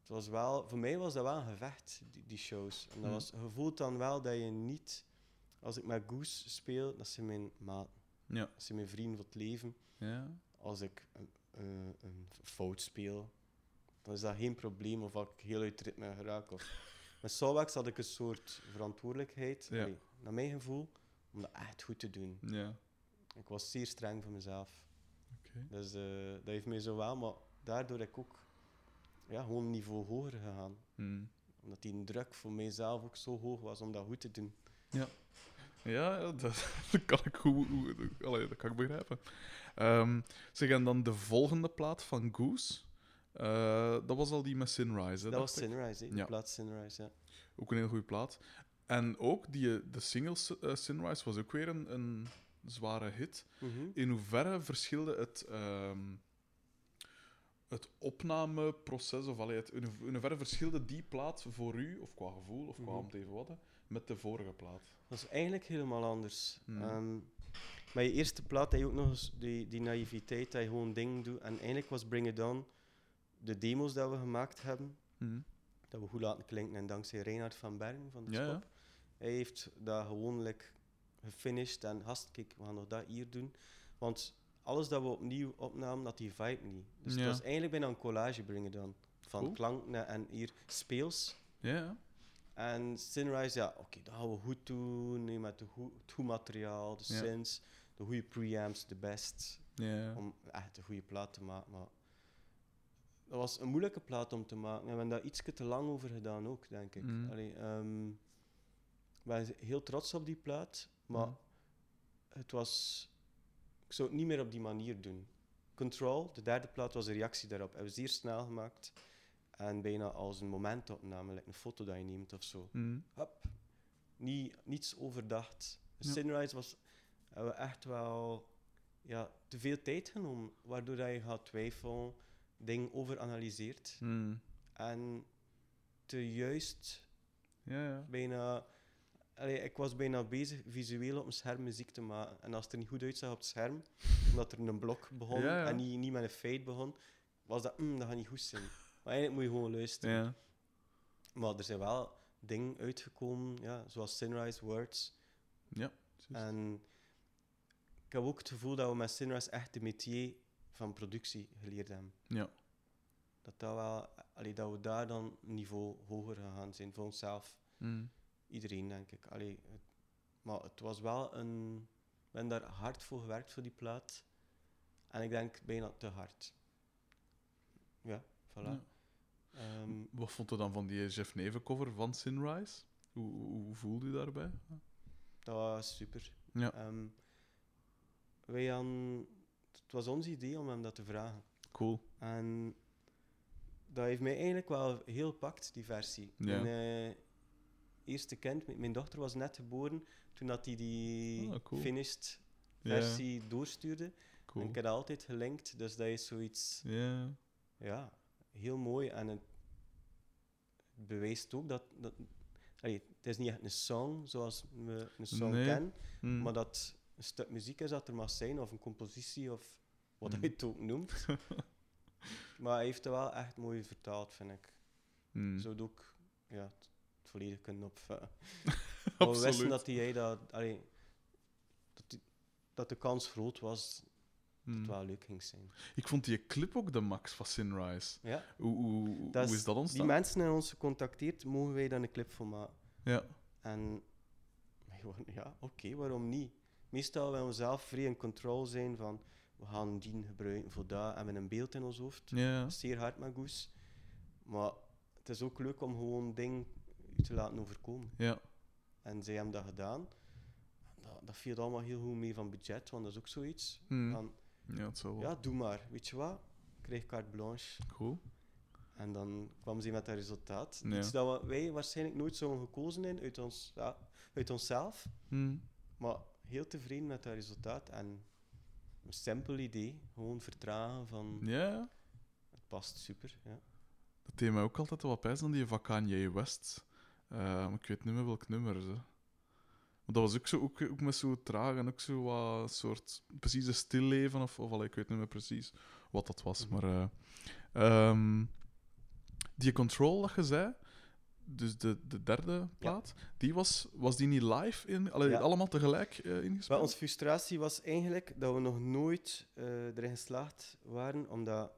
het was wel, voor mij was dat wel een gevecht, die, die shows. En dat Hmm. was, je voelt dan wel dat je niet, als ik met Goose speel, dat zijn mijn maat, Ja. dat zijn mijn vrienden voor het leven. Ja. Als ik een, een, een fout speel, dan is dat geen probleem of ik heel uit ritme geraak. Of... Met Soulwax had ik een soort verantwoordelijkheid, Ja. allee, naar mijn gevoel, om dat echt goed te doen. Ja. Ik was zeer streng voor mezelf. Dus eh, dat heeft mij zo wel, maar daardoor heb ik ook ja, gewoon een niveau hoger gegaan. Hm. Omdat die druk voor mijzelf ook zo hoog was om dat goed te doen. Ja, ja dat, dat kan ik goed, goed- allee, dat kan ik begrijpen. Ehm zeg, en dan de volgende plaat van Goose. Eh, dat was al die met Sinrise, hè, dat was ik? Sunrise? Ja. de plaat Sunrise. Ja. Ook een heel goede plaat. En ook die, eh, de single S- eh, Sinrise was ook weer een, een zware hit. Mhm. In hoeverre verschilde het, ehm, het opnameproces, of allee, het, in ho- in hoeverre verschilde die plaat voor u, of qua gevoel, of qua Mhm. om te even wat, met de vorige plaat? Dat is eigenlijk helemaal anders. Hmm. Ehm, met je eerste plaat heb je ook nog eens die, die naïviteit dat je gewoon dingen doet. En eigenlijk was Bring It On de demos dat we gemaakt hebben, Hm. dat we goed laten klinken. En dankzij Reinhard van Bergen van de Ja. Hij heeft dat gewoon like, gefinished en gast, kijk, we gaan nog dat hier doen. Want alles dat we opnieuw opnamen, had die vibe niet. Dus Ja. het was eigenlijk bijna een collage Bring It On. Van Cool. klanken en hier speels. Ja. En Sunrise, ja, oké, dat gaan we goed doen. nee, met het goed materiaal, de synths, de goede preamps, de best. Om echt een goede plaat te maken. Maar dat was een moeilijke plaat om te maken. En we hebben daar iets te lang over gedaan ook, denk ik. Mhm. Allee, ehm, we zijn heel trots op die plaat, maar Mhm. het was... Ik zou het niet meer op die manier doen. Control, de derde plaat, was een reactie daarop. Hebben we zeer snel gemaakt. En bijna als een momentopname, like een foto dat je neemt of zo. Hup. Niet, niets overdacht. Ja. Sunrise was hebben we echt wel ja, te veel tijd genomen, waardoor dat je gaat twijfelen, dingen overanalyseert Hm. en te juist Ja, ja. bijna. Allee, ik was bijna bezig visueel op een scherm muziek te maken. En als het er niet goed uitzag op het scherm, omdat er een blok begon Ja, en niet, niet met een feit begon, was dat, mm, dat gaat niet goed zijn. Maar eigenlijk moet je gewoon luisteren. Ja. Maar er zijn wel dingen uitgekomen, ja, zoals Sunrise Words. Ja. En ik heb ook het gevoel dat we met Sunrise echt de métier van productie geleerd hebben. Ja. Dat, dat, wel, allee, dat we daar dan een niveau hoger gegaan zijn voor onszelf. Hm. Iedereen, denk ik. Allee, het- maar het was wel een... We hebben daar hard voor gewerkt voor die plaat. En ik denk bijna te hard. Ja, voilà. Ja. Ehm, Wat vond je dan van die Jeff Neven cover van Sinrise? Hoe, hoe, hoe voelde je daarbij? dat was super. Ja. Ehm, wij hadden, het was ons idee om hem dat te vragen. Cool. En dat heeft mij eigenlijk wel heel gepakt, die versie. Ja. Mijn eh, eerste kind, mijn- dochter was net geboren toen dat hij die Ah, cool. finished versie doorstuurde. En cool. ik heb dat altijd gelinkt, dus dat is zoiets Ja, ja, heel mooi. En het bewijst ook dat. dat allee, het is niet echt een song zoals we een song Nee. kennen, Mm. maar dat een stuk muziek is dat er mag zijn, of een compositie, of wat Mm. je het ook noemt. maar hij heeft het wel echt mooi vertaald, vind ik. Mm. Zou het ook ja, het het volledig kunnen opvatten. maar we wisten Absoluut. dat hij dat, allee, dat, die- dat de kans groot was dat het wel leuk ging zijn. Ik vond die clip ook de max van Sinrise. Ja, Hoe, hoe, Dat hoe is- dat die ontstaan? mensen hebben ons gecontacteerd, mogen wij dan een clip voor maken? Ja. En ja, oké, waarom niet? Meestal willen we zelf vrij in control zijn van we gaan die gebruiken voor dat en met een beeld in ons hoofd. Ja. Zeer hard met Goes. Maar het is ook leuk om gewoon dingen te laten overkomen. Ja. En zij hebben dat gedaan. Dat, dat viel allemaal heel goed mee van budget, want dat is ook zoiets. Mm. Van, Ja, het zou wel. ja, doe maar. Weet je wat? Ik krijg carte blanche. Cool. En dan kwam ze met dat resultaat. Ja. Iets dat we- wij waarschijnlijk nooit zouden gekozen hebben uit, ons, ja, uit onszelf. Mm. Maar heel tevreden met dat resultaat. En een simpel idee. Gewoon vertragen van... Ja. Het past super, ja. Dat deed mij ook altijd wat pijs aan die van Kanye West. Eh, ik weet niet meer welk nummer. Ze. Maar dat was ook, zo, ook, ook met zo traag en ook zo wat soort precies een stilleven of, of allee, ik weet niet meer precies wat dat was. Mhm. Maar eh, ehm, die Control dat je zei, dus de, de derde plaat, die was, was die niet live in, allee, Ja. allemaal tegelijk Maar ingespeeld? onze frustratie was eigenlijk dat we nog nooit eh, erin geslaagd waren, omdat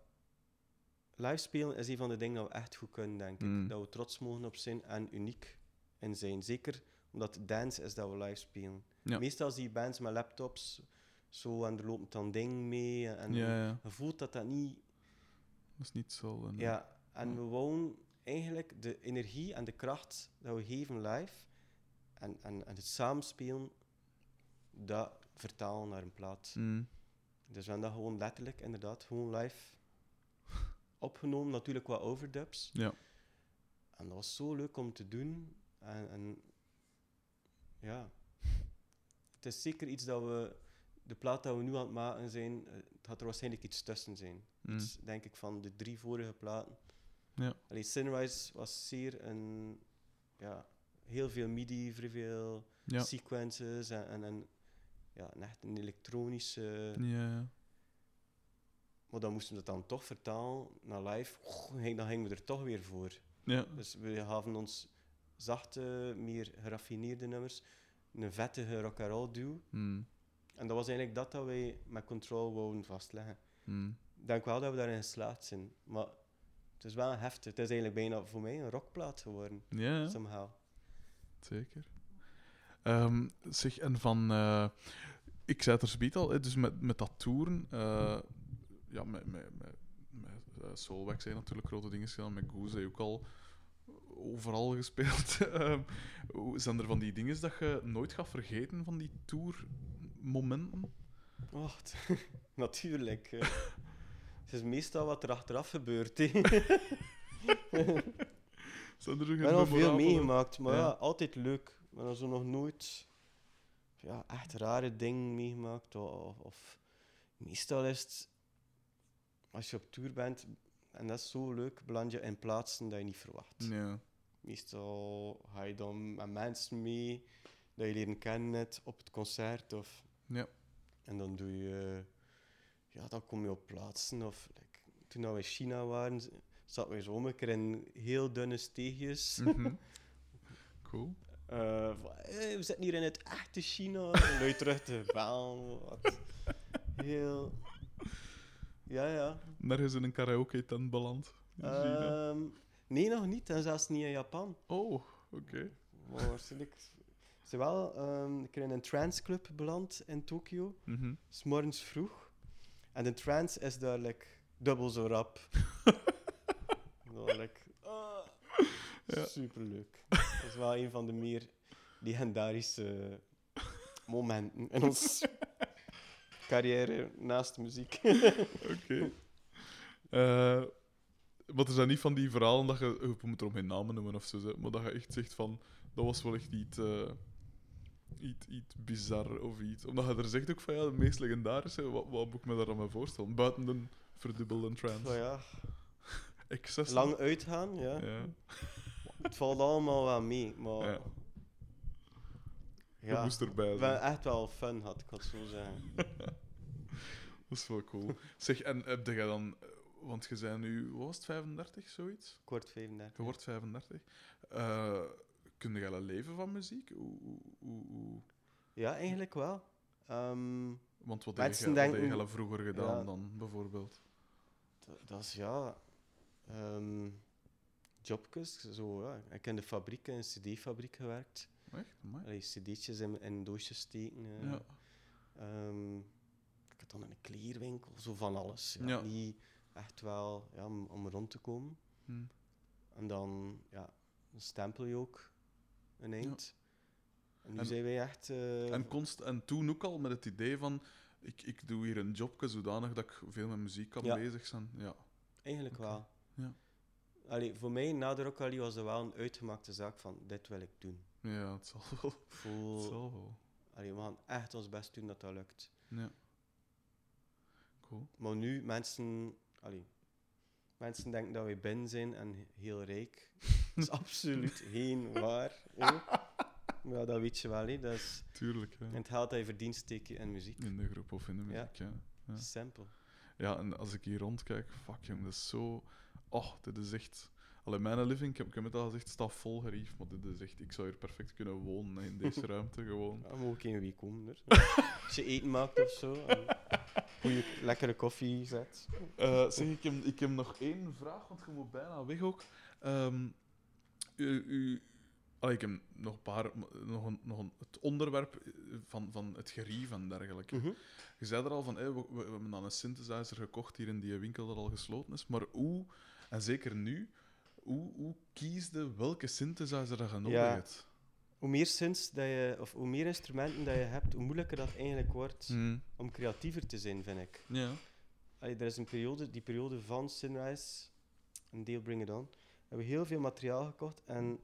live spelen is een van de dingen dat we echt goed kunnen, denk ik. Mm. Dat we trots mogen op zijn en uniek in zijn. Zeker omdat dance is dat we live spelen. Ja. Meestal zie je bands met laptops zo en er loopt dan ding mee. En je voelt dat dat niet dat is niet zo. Ja, en we wouden eigenlijk de energie en de kracht dat we geven live en, en, en het samenspelen, dat vertalen naar een plaat. Mm. Dus we hebben dat gewoon letterlijk, inderdaad, gewoon live opgenomen. Natuurlijk wat overdubs. Ja. En dat was zo leuk om te doen. En, en ja, het is zeker iets dat we, de plaat dat we nu aan het maken zijn, eh, het gaat er waarschijnlijk iets tussen zijn. Mm. Denk ik, van de drie vorige platen. Ja. Allee, Sunrise was zeer een, ja, heel veel MIDI, vrij veel Ja. sequences en, en, en ja, echt een elektronische. Ja. Maar dan moesten we het dan toch vertalen naar live. Dan gingen we er toch weer voor. ja. Dus we gaven ons zachte, meer geraffineerde nummers een vettige rock and roll duw. Mm. En dat was eigenlijk dat dat wij met Control wouden vastleggen. Mm. Ik denk wel dat we daarin geslaagd zijn. Maar het is wel heftig. Het is eigenlijk bijna voor mij een rockplaat geworden. Ja. Somehow. Zeker. Zeg, en van... eh, ik zei het er zoiets al, dus met, met dat toeren... eh, ja, met, met, met, met eh, Soulwax zijn natuurlijk grote dingen gedaan. Met Goose ook al overal gespeeld. Ehm, hoe- zijn er van die dingen dat je nooit gaat vergeten van die tourmomenten? Oh, t- natuurlijk. is meestal wat er achteraf gebeurt. Ik heb al veel meegemaakt, maar Ja. ja. altijd leuk. Maar dan zo nog nooit ja, echt rare dingen meegemaakt. Of, of, of- meestal is het, als je op tour bent, en dat is zo leuk, beland je in plaatsen dat je niet verwacht. Ja. Meestal ga je dan met mensen mee dat je leren kennen net op het concert. Of, Ja. En dan doe je, ja, dan kom je op plaatsen. Of, like, toen we in China waren, zaten we zo een keer in heel dunne steegjes. Mhm. Cool. Eh, van, "Hey, we zitten hier in het echte China. Je terug te bellen. Wat heel. Ja, ja. Nergens in een karaoke-tent beland. nee, nog niet. En zelfs niet in Japan. oh, oké. Maar waarschijnlijk. Ze wel um, een keer in een transclub beland in Tokio. Mhm. S morgens vroeg. En de trance is daar like, dubbel zo rap. Dan, like, ah, Ja. Superleuk. Dat is wel een van de meer legendarische momenten in ons carrière naast muziek. Oké. Eh, Maar er zijn niet van die verhalen dat je... We moeten erom geen namen noemen of zo, maar dat je echt zegt van... Dat was wel echt iets... eh, iets, iets bizar of iets. Omdat je er zegt ook van, ja, de meest legendarische... Wat, wat moet ik me daar aan voorstellen? Buiten de verdubbelde trance. Maar ja, Excess. lang uitgaan, ja. Ja. Het valt allemaal wel mee, maar... Ja. Ja, moest erbij ik zijn. ben echt wel fun had, ik het zo zeggen. Dat is wel cool. zeg, en heb jij dan... Want je bent nu, wat was het, 35, zoiets? Kort 35. Je wordt 35. Eh kun wel leven van muziek? Hoe, hoe, hoe, hoe- Ja, eigenlijk wel. Ehm, Want wat heb je denken- je vroeger gedaan Ja. dan, bijvoorbeeld? dat, dat is ja. ehm jobjes, zo ja. Ik heb in de fabriek, in een CD-fabriek gewerkt. Echt? Allee, CD'tjes in, in doosjes steken. eh. Ja. Ehm, ik had dan in een kleerwinkel, zo van alles. Ja. Niet echt wel ja, om, om rond te komen. Hm. En dan ja, een stempel je ook een eind. En nu En- zijn wij echt. eh, En, const, en toen ook al met het idee van... Ik, ik doe hier een jobje zodanig dat ik veel met muziek kan Ja. bezig zijn. Ja. Eigenlijk wel. Ja. Allee, voor mij, na de was er wel een uitgemaakte zaak van dit wil ik doen. Ja, het zal wel. Voel, Het zal wel. allee, we gaan echt ons best doen dat dat lukt. Ja. Cool. Maar nu, mensen, allee, mensen denken dat wij binnen zijn en he- heel rijk. Dat is absoluut geen waar. Ja, dat weet je wel. Dat is, Tuurlijk, en het geld dat je verdient, steek je in muziek. In de groep of in de muziek, ja. Ja. Simpel. Ja, en als ik hier rondkijk, fuck jong, dat is zo... Oh, dit is echt... Alleen mijn living, ik heb, ik heb het al gezegd, staat vol gerief, maar dit is echt... Ik zou hier perfect kunnen wonen, in deze ruimte, gewoon. Ja, moet ik een week komen. Dus. Als je eten maakt of zo. en Goeie, lekkere koffie zet. Eh, zeg, ik heb, ik heb nog één vraag, want je moet bijna weg ook. Ehm, u, u, allee, ik heb nog een paar... Nog een, nog een, het onderwerp van, van het gerief en dergelijke. Mhm. Je zei er al van, we, we hebben dan een synthesizer gekocht hier in die winkel dat al gesloten is. Maar hoe, en zeker nu, hoe, hoe kiesde welke synthesizer dat je nodig Ja. hebt? Hoe meer synths dat je, of hoe meer instrumenten dat je hebt, hoe moeilijker dat eigenlijk wordt Mm. om creatiever te zijn, vind ik. Ja. Allee, er is een periode, die periode van Sunrise en deel Bring It On, hebben we heel veel materiaal gekocht. En,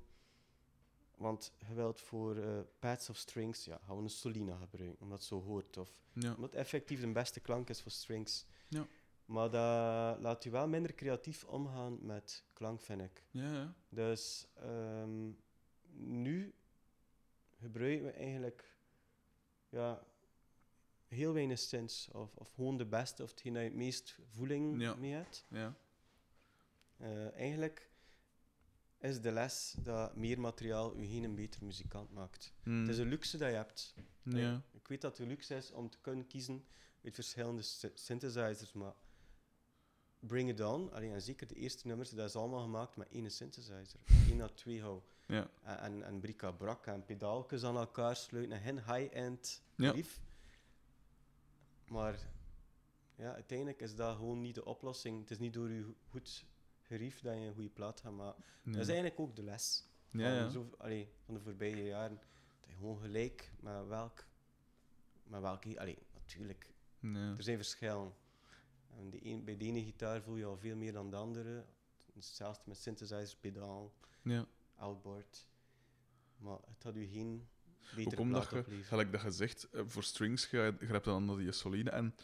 want je wilt voor eh, pads of strings, ja, gaan we een Solina gebruiken, omdat het zo hoort. Of Ja. omdat het effectief de beste klank is voor strings. Ja. Maar dat laat je wel minder creatief omgaan met klank, vind ik. Ja, ja. Dus ehm, nu gebruiken we eigenlijk ja, heel weinig synths. Of, of gewoon de beste, of hetgeen dat je het meest voeling Ja. mee hebt. ja. Eh, eigenlijk is de les dat meer materiaal je geen een beter muzikant maakt. Mm. Het is een luxe dat je hebt. ja. Ik weet dat het een luxe is om te kunnen kiezen uit verschillende sy- synthesizers, maar Bring It On, allee, en zeker de eerste nummers, dat is allemaal gemaakt met één synthesizer. Eén à twee hou. Ja. En, en, en bric-à-brac en pedaaltjes aan elkaar sluiten en geen high-end Ja. lief. Maar ja, uiteindelijk is dat gewoon niet de oplossing. Het is niet door je go- goed gerief dat je een goede plaat gaat maken. Ja. Dat is eigenlijk ook de les Ja, van, ja. zo, allee, van de voorbije jaren. Dat je gewoon gelijk met welk... Met welke... Allee, natuurlijk, Ja. er zijn verschillen. En de een, bij de ene gitaar voel je al veel meer dan de andere. Hetzelfde met synthesizer, pedaal, Ja. outboard. Maar het had u geen betere omdat plaat je, opleveren. gelijk dat je zegt, eh, voor strings grijpt dan naar die soline. En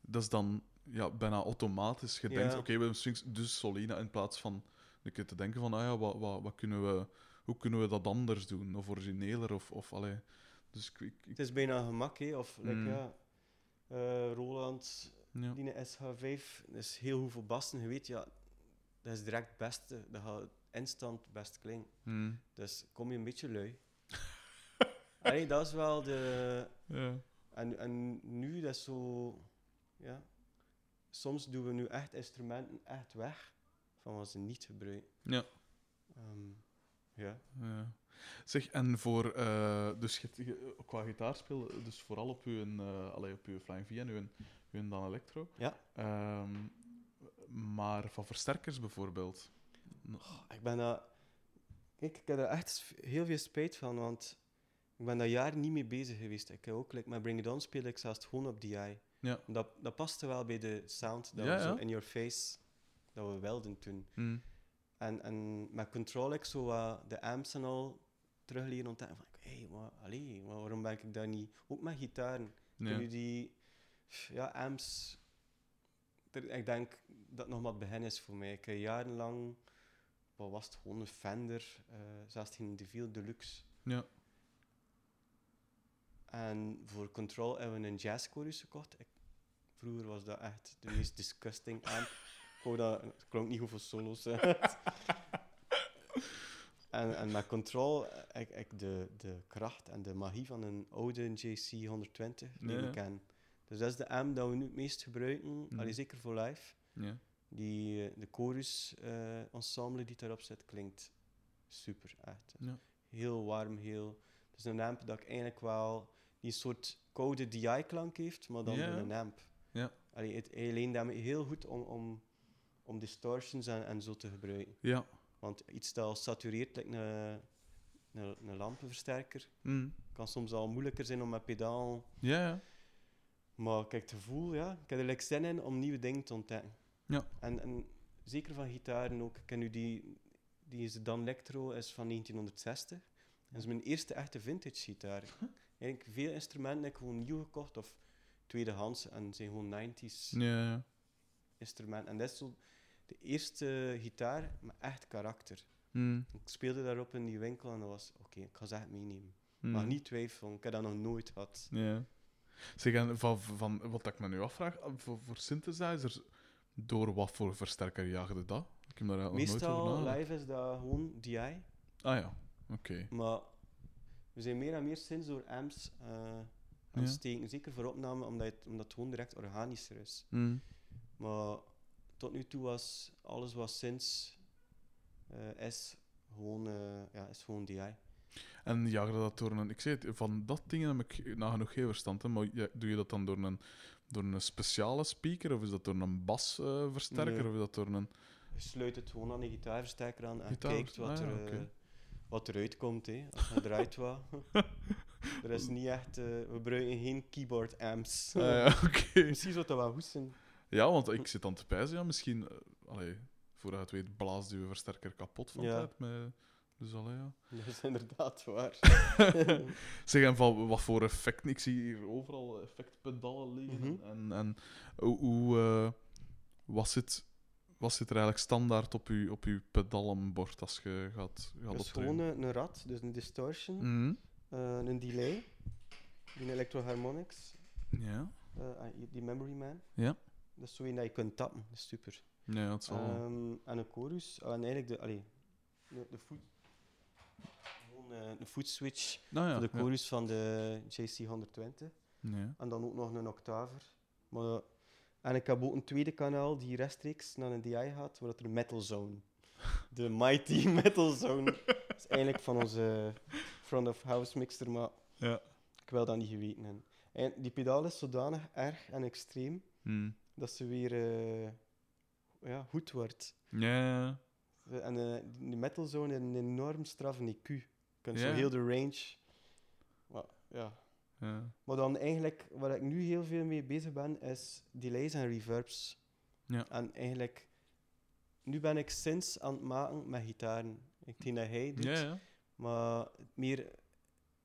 dat is dan ja, bijna automatisch. Je Ja. denkt, oké, we hebben strings, dus soline. In plaats van een keer te denken van, ah ja, wat, wat, wat kunnen we, hoe kunnen we dat anders doen? Of origineler, of... of allee. Dus ik... ik, ik- Het is bijna gemak, hè. Of, like, Mm. ja, eh, Roland, ja. die SH5, dat is heel hoeveel bassen. Je weet, ja, dat is direct het beste. Dat gaat instant best klinken. Mm. Dus kom je een beetje lui. Allee, dat is wel de... ja. En, en nu, dat is zo... Ja. Soms doen we nu echt instrumenten echt weg van wat ze niet gebruiken. Ja. Ehm, ja. Ja. Zeg, en voor, eh, dus qua gitaarspel, dus vooral op uw, allee, op uw Flying V en uw, Dan Electro. Ja. Ehm, maar van versterkers bijvoorbeeld. Ik ben daar... Kijk, ik heb er echt heel veel spijt van, want ik ben daar jaren niet mee bezig geweest. Ik heb ook, like, met Bring It On speelde ik zelfs gewoon op DI. Ja. Dat, dat paste wel bij de sound, dat Ja, we zo ja. in your face dat we wilden toen. Mm. En, en met Control ik zo wat de amps en al terug leren ontdekken. Van, hé, maar, allee, waarom ben ik daar niet... Ook met gitaren. Ja. Nu die ja, amps... ik denk dat het nog maar het begin is voor mij. Ik heb jarenlang... Wat was het? Gewoon een Fender. eh 16 DeVille Deluxe. Ja. En voor Control hebben we een jazz chorus gekocht. Ik, vroeger was dat echt de meest disgusting amp. Ik wou dat, het klonk niet goed voor solo's. en, en met Control, eh, ik, ik de, de kracht en de magie van een oude JC 120 leren Ja. kennen. Dus dat is de amp dat we nu het meest gebruiken, Mhm. allee, zeker voor live. Ja. Die, eh, de chorus eh, ensemble die daarop zit, klinkt super, echt. Ja. Heel warm, heel... Het is een amp dat ik eigenlijk wel... Die soort koude DI-klank heeft, maar dan een amp. Ja. Allee, het, hij leent daarmee heel goed om, om, om distortions en, en zo te gebruiken. Ja. Want iets dat al satureert, lijkt een, een, een lampenversterker, Mm. kan soms al moeilijker zijn om met pedaal... Ja, ja. Maar kijk, het gevoel, ja, ik heb er like zin in om nieuwe dingen te ontdekken. Ja. En, en zeker van gitaren ook. Ik ken nu die, die is de Dan Electro is van 1960. Dat is mijn eerste echte vintage gitaar. Eigenlijk veel instrumenten heb ik gewoon nieuw gekocht of tweedehands en zijn gewoon 90s Ja, ja. instrumenten. En dat is zo de eerste gitaar met echt karakter. Mm. Ik speelde daarop in die winkel en dat was, oké, ik ga ze echt meenemen. Mm. Maar niet twijfelen, ik heb dat nog nooit gehad. Ja. Zeg, van, van, wat ik me nu afvraag, ah, voor, voor synthesizers, door wat voor versterker jaagde dat? Ik heb daar nooit Meestal nagedacht. live is dat gewoon DI. Ah ja, oké. Maar we zijn meer en meer sinds door amps eh aan Ja. het steken. Zeker voor opname, omdat het, omdat het gewoon direct organischer is. Mm. Maar tot nu toe was alles wat sinds eh, is, gewoon, eh, ja, is gewoon DI. En jaagde dat door een... Ik zei het, van dat ding heb ik nagenoeg geen verstand, hè, maar ja, doe je dat dan door een, door een speciale speaker, of is dat door een basversterker, Nee. of is dat door een... Je sluit het gewoon aan de gitaarversterker aan en Gitaar- kijkt wat, ah, er, eh, oké. wat eruit komt. Hè. Als je draait wat. er is niet echt... eh, we gebruiken geen keyboard amps. Ah, ja, oké. Misschien zou dat wel goed zijn. Ja, want ik zit aan te pijzen, ja, misschien... eh, allee, het weet, blaast je versterker kapot van Ja. tijd. Met, dus allee, ja. Dat is inderdaad waar. Zeg, en van wat voor effecten? Ik zie hier overal effectpedalen liggen. Mhm. En, en hoe... hoe eh, wat, zit, wat zit er eigenlijk standaard op je, op uw pedalenbord als je gaat, gaat Dat is gewoon een, een rad, dus een distortion, Mhm. eh, een delay, die electroharmonics, Ja. ah, die memory man. Ja. Dat is zo een dat je kunt tappen, dat is super. Ja, dat is wel... Ehm, en een chorus, ah, en eigenlijk de, allee, de, de voet, gewoon eh, een foot switch nou ja, voor de ja. chorus van de JC 120. Ja. En dan ook nog een octaver. Maar, en ik heb ook een tweede kanaal die rechtstreeks naar een DI gaat, waar dat er Metal Zone. De Mighty Metal Zone. Dat is eigenlijk van onze front of house mixer, maar Ja. ik wil dat niet geweten hebben. En die pedaal is zodanig erg en extreem Hm. dat ze weer eh, ja, goed wordt. Ja, ja. En eh, die Metal Zone een enorm straffe IQ. Je kunt zo heel de range. Maar, ja. ja. Maar dan eigenlijk, waar ik nu heel veel mee bezig ben, is delays en reverbs. Ja. En eigenlijk, nu ben ik sinds aan het maken met gitaren. Ik denk dat hij doet, Ja, maar meer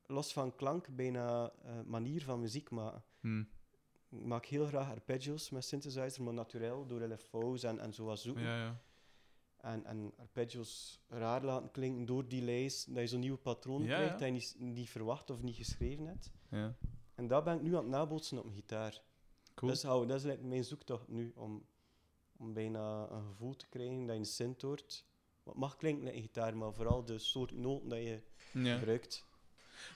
los van klank, bijna eh, manier van muziek maken. Hm. Ik maak heel graag arpeggios met synthesizer, maar natuurlijk door LFO's en, en zo wat zoeken. En, en arpeggios raar laten klinken door delays, dat je zo'n nieuwe patroon Ja, krijgt dat je niet, niet verwacht of niet geschreven hebt. ja. En dat ben ik nu aan het nabootsen op een gitaar. Cool. Dat is, dat is eigenlijk mijn zoektocht nu, om, om bijna een gevoel te krijgen dat je een synth hoort. Wat mag klinken met een gitaar, maar vooral de soort noten dat je ja. gebruikt.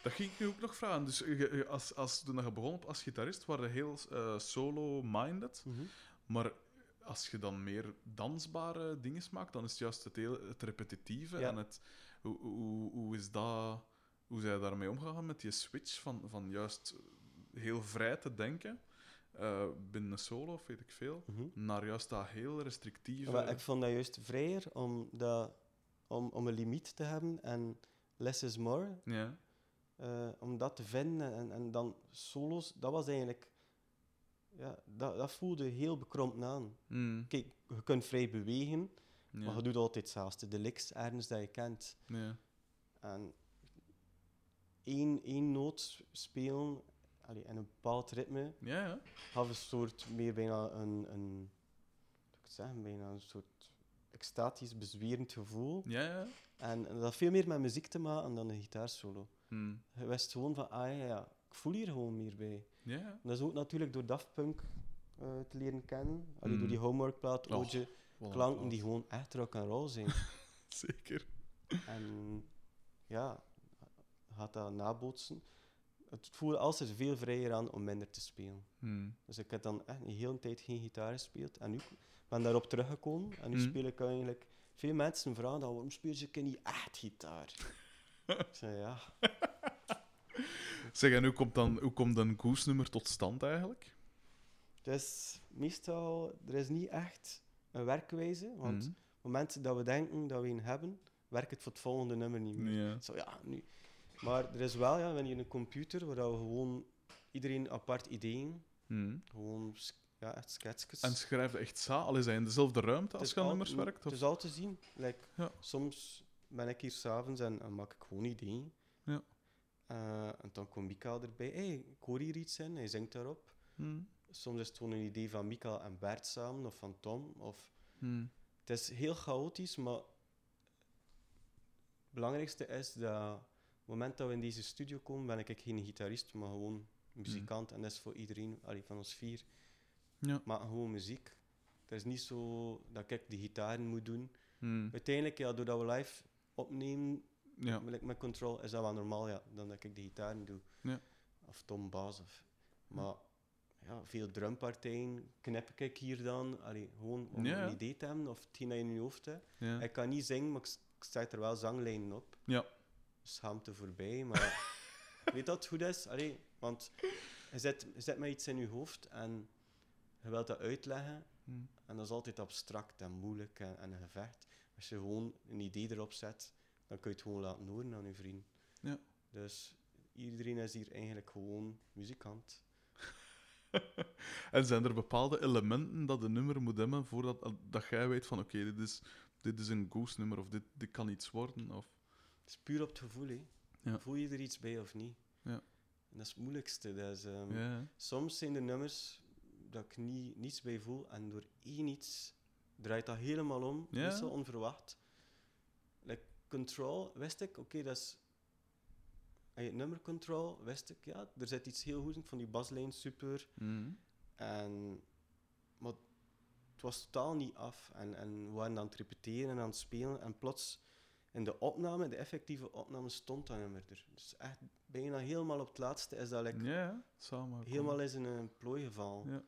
Dat ging ik nu ook nog vragen. Dus je- je- als, als, toen je begon als gitarist, waren je heel eh, solo-minded. Maar als je dan meer dansbare dingen maakt, dan is het juist het, repetitieve. Ja. En het, hoe, hoe, hoe is dat... Hoe zijn je daarmee omgegaan met die switch van, van juist heel vrij te denken eh, binnen een solo, of weet ik veel, Mhm. naar juist dat heel restrictieve... Maar ik vond dat juist vrijer om, dat, om, om een limiet te hebben en less is more. Ja. eh, om dat te vinden en, en dan solos, dat was eigenlijk ja, dat, dat voelde heel bekrompen aan. Mm. Kijk, je kunt vrij bewegen, Ja. maar je doet altijd hetzelfde. De licks ergens dat je kent. Ja. En één, één noot spelen allee, en een bepaald ritme Ja, ja. gaf een soort meer bijna een, een ik het zeggen, bijna een soort extatisch, bezwerend gevoel. Ja, ja. En, en dat had veel meer met muziek te maken dan een gitaarsolo. Mm. Je wist gewoon van, ah ja, voel hier gewoon meer bij. Ja. En dat is ook natuurlijk door Daft Punk eh, te leren kennen. Allee, Mm. Door die homeworkplaat, een klanken die gewoon echt rock and roll zijn. Zeker. en ja, gaat dat nabootsen. Het voelde altijd veel vrijer aan om minder te spelen. Mm. Dus ik heb dan echt een hele tijd geen gitaar gespeeld. En nu ben daarop teruggekomen. En nu Mhm. speel ik eigenlijk... Veel mensen vragen dan, waarom speel je niet echt gitaar? ik zei, ja... Zeg, en hoe komt dan hoe komt een koersnummer tot stand eigenlijk? Dus meestal, er is niet echt een werkwijze. Want Mhm. op het moment dat we denken dat we een hebben, werkt het voor het volgende nummer niet meer. Ja. Zo, ja, nu. Maar er is wel, ja, wanneer je een computer waar we gewoon iedereen apart ideeën, Mm. gewoon ja, echt. En schrijf je echt samen? Al is hij in dezelfde ruimte als Het je aan is nummers werkt? Het Of? is al te zien. Like, Ja. Soms ben ik hier s'avonds en, en maak ik gewoon ideeën. Eh, en dan komt Mika erbij. hey, ik hoor hier iets in, hij zingt daarop. Mm. Soms is het gewoon een idee van Mika en Bert samen, of van Tom. Of... Mm. Het is heel chaotisch, maar het belangrijkste is dat op het moment dat we in deze studio komen, ben ik geen gitarist, maar gewoon muzikant. En dat is voor iedereen, allee, van ons vier, Ja. maar gewoon muziek. Het is niet zo dat ik de gitaren moet doen. Uiteindelijk, ja, doordat we live opnemen Ja. met, met Control, is dat wel normaal, ja, dan dat ik de gitaren doe. Ja. Of Tom Baas. Of, maar ja, veel drumpartijen knip ik hier dan, allee, gewoon om Ja, een idee te hebben, of hetgeen dat je in je hoofd hebt. Ja. Ik kan niet zingen, maar ik, zet er wel zanglijnen op. Ja. Schaamte voorbij, maar weet dat het goed is? Allee, want je zet, je zet met iets in je hoofd en je wilt dat uitleggen. Mm. En dat is altijd abstract en moeilijk en, en een gevecht. Als je gewoon een idee erop zet, dan kun je het gewoon laten horen aan je vriend. Ja. Dus iedereen is hier eigenlijk gewoon muzikant. En zijn er bepaalde elementen dat een nummer moet hebben voordat dat jij weet van oké, dit, is, dit is een goose-nummer of dit, dit kan iets worden? Of... Het is puur op het gevoel, hè. Ja. Voel je er iets bij of niet? Ja. En dat is het moeilijkste. Dat is, ehm, Ja. Soms zijn er nummers dat ik niet, niets bij voel en door één iets draait dat helemaal om. Ja. Niet zo onverwacht. Like Control, wist ik, oké, dat is... En het nummer Control, wist ik, ja, er zit iets heel goed in. Ik vond die baslijn super. Mm. En, maar het was totaal niet af. En, en we waren aan het repeteren en aan het spelen. En plots, in de opname, de effectieve opname, stond dat nummer er. Dus echt bijna helemaal op het laatste is dat like, Ja, samen. helemaal is in een plooi gevallen. Ja.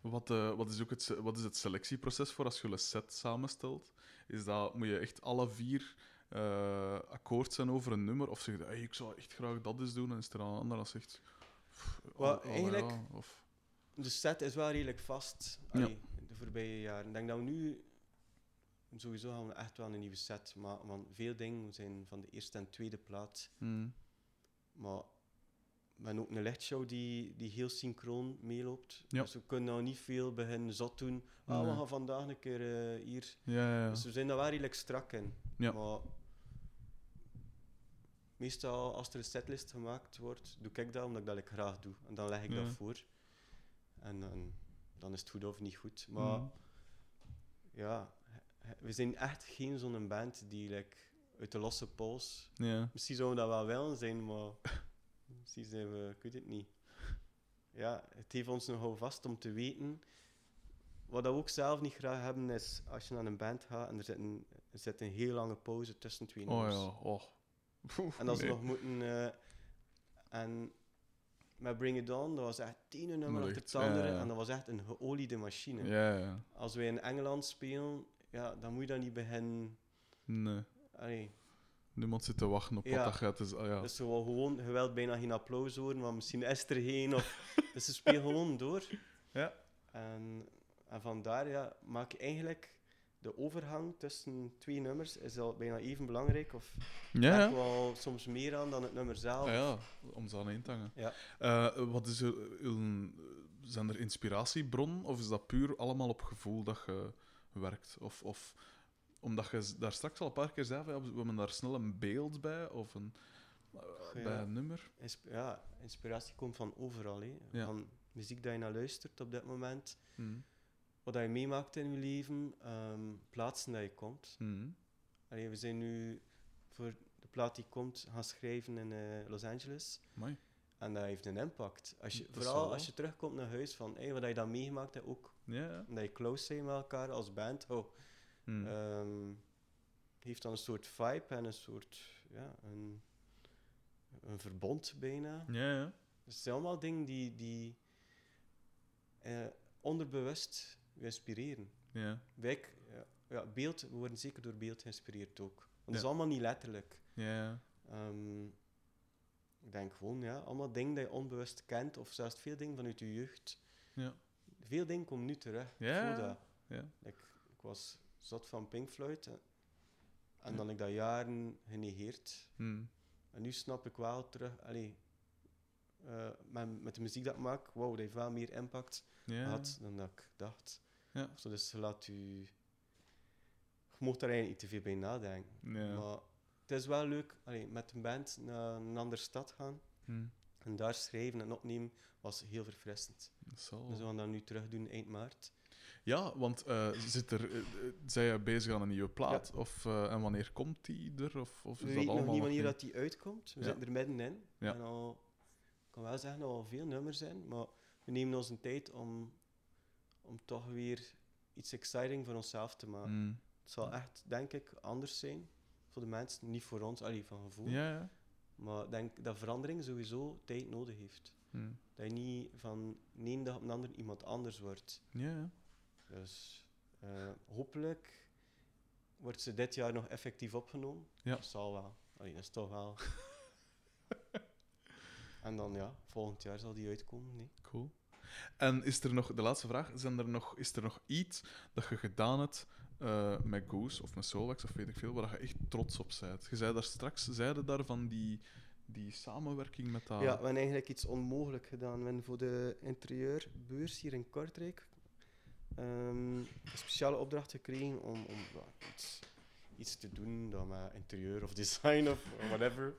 Wat, eh, wat, is ook het, wat is het selectieproces voor als je een set samenstelt? Is dat, moet je echt alle vier eh, akkoord zijn over een nummer? Of zeg je, hey, ik zou echt graag dat eens doen, en is er een ander dat zegt... pff, Wel, oh, oh, eigenlijk- ja, of, De set is wel redelijk vast Ja. de voorbije jaren. Ik denk dat we nu... Sowieso gaan we echt wel een nieuwe set maken. Want veel dingen zijn van de eerste en tweede plaat. mm, Maar hebben ook een lichtshow die, die heel synchroon meeloopt. Ja. Dus we kunnen nou niet veel beginnen zot doen. Ah, we gaan vandaag een keer eh, hier. ja, ja. Dus we zijn daar wel redelijk strak in. Ja. Maar meestal als er een setlist gemaakt wordt, doe ik dat omdat ik dat ik graag doe. En dan leg ik dat voor. En, en dan is het goed of niet goed. Maar Mm. ja, we zijn echt geen zo'n band die like, uit de losse pols... ja. Misschien zouden we dat wel willen zijn, maar misschien zijn we... Ik weet het niet. Ja, het heeft ons nogal vast om te weten... Wat we ook zelf niet graag hebben, is als je naar een band gaat en er zit een, er zit een heel lange pauze tussen twee Oh nummers. ja, oh. Oef, En dat ze nee. nog moeten... eh, en met Bring It On, dat was echt het ene nummer achter Echt, het andere. ja, ja. En dat was echt een geoliede machine. Ja, ja. Als wij in Engeland spelen, ja, dan moet je dan niet beginnen... Nee. Allee, Niemand zit te wachten op wat dat gaat. Dus, ah, ja. Dus ze wil gewoon, je wilt bijna geen applaus horen, want misschien is er geen. Of, dus ze spelen gewoon door. Ja. En, en vandaar ja, maak je eigenlijk de overgang tussen twee nummers is al bijna even belangrijk. Of Ja, ja. wel soms meer aan dan het nummer zelf. Ah, ja, om ze aan te hangen. Ja. Eh, wat is uw, uw- zijn er inspiratiebronnen of is dat puur allemaal op gevoel dat je werkt? Of, of omdat je daar straks al een paar keer zei, we hebben daar snel een beeld bij of een, eh, Ja. bij een nummer. Insp- ja, inspiratie komt van overal. Hè. Ja. Van muziek dat je naar luistert op dit moment, Mhm. wat dat je meemaakt in je leven, ehm, plaatsen dat je komt. Mhm. Allee, we zijn nu voor de plaat die komt gaan schrijven in eh, Los Angeles. Amai. En dat heeft een impact. Als je, vooral wel. als je terugkomt naar huis, van hey, wat heb je dan meegemaakt hebt, ook Ja, ja. dat je close zijn met elkaar als band, oh, Mhm. ehm, heeft dan een soort vibe en een soort, ja, een, een verbond bijna. ja, ja. Dus het zijn allemaal dingen die, die eh, onderbewust inspireren. Ja, Wij, ja, ja, beeld, we worden zeker door beeld geïnspireerd ook. Want het is allemaal niet letterlijk. ja. Ehm, ik denk gewoon, ja, allemaal dingen die je onbewust kent, of zelfs veel dingen vanuit je jeugd. Ja. Veel dingen komen nu terug. Ik Ja, voel dat. ja. Ik, ik was zat van Pink Floyd en, dan heb ik dat jaren genegeerd. Mhm. En nu snap ik wel terug, allee, eh, met, met de muziek dat ik maak, wow, dat heeft wel meer impact gehad dan dat ik dacht. Ja. Zo, dus laat u... Je mocht daar eigenlijk niet te veel bij nadenken. Maar het is wel leuk, allee, met een band naar een andere stad gaan Mhm. en daar schrijven en opnemen was heel verfrissend. Zal Dus we gaan dat nu terug doen eind maart. Ja, want eh, zit er, eh, eh, zijn je bezig aan een nieuwe plaat? Of, en wanneer komt die er? Of, of is We dat weten nog niet wanneer dat die uitkomt. We Ja. zitten er middenin. Ja. En al, ik kan wel zeggen dat er al veel nummers zijn, maar we nemen ons een tijd om, om toch weer iets exciting voor onszelf te maken. Mhm. Het zal echt, denk ik, anders zijn voor de mensen. Niet voor ons, allee, van gevoel. Ja, ja. Maar ik denk dat verandering sowieso tijd nodig heeft. Mhm. Dat je niet van de ene dag op de andere iemand anders wordt. Ja, ja. Dus eh, hopelijk wordt ze dit jaar nog effectief opgenomen. Ja. Dat zal wel. Allee, dat is toch wel. en dan ja, volgend jaar zal die uitkomen. Nee. Cool. En is er nog, de laatste vraag, zijn er nog, is er nog iets dat je gedaan hebt eh, met Goose of met Solwax of weet ik veel, waar je echt trots op bent? Je zei daar straks, zeiden daar van die, die samenwerking met dat... Ja, we hebben eigenlijk iets onmogelijk gedaan. We hebben voor de interieurbeurs hier in Kortrijk ehm, een speciale opdracht gekregen om, om ja, iets, iets te doen dat met interieur of design of whatever.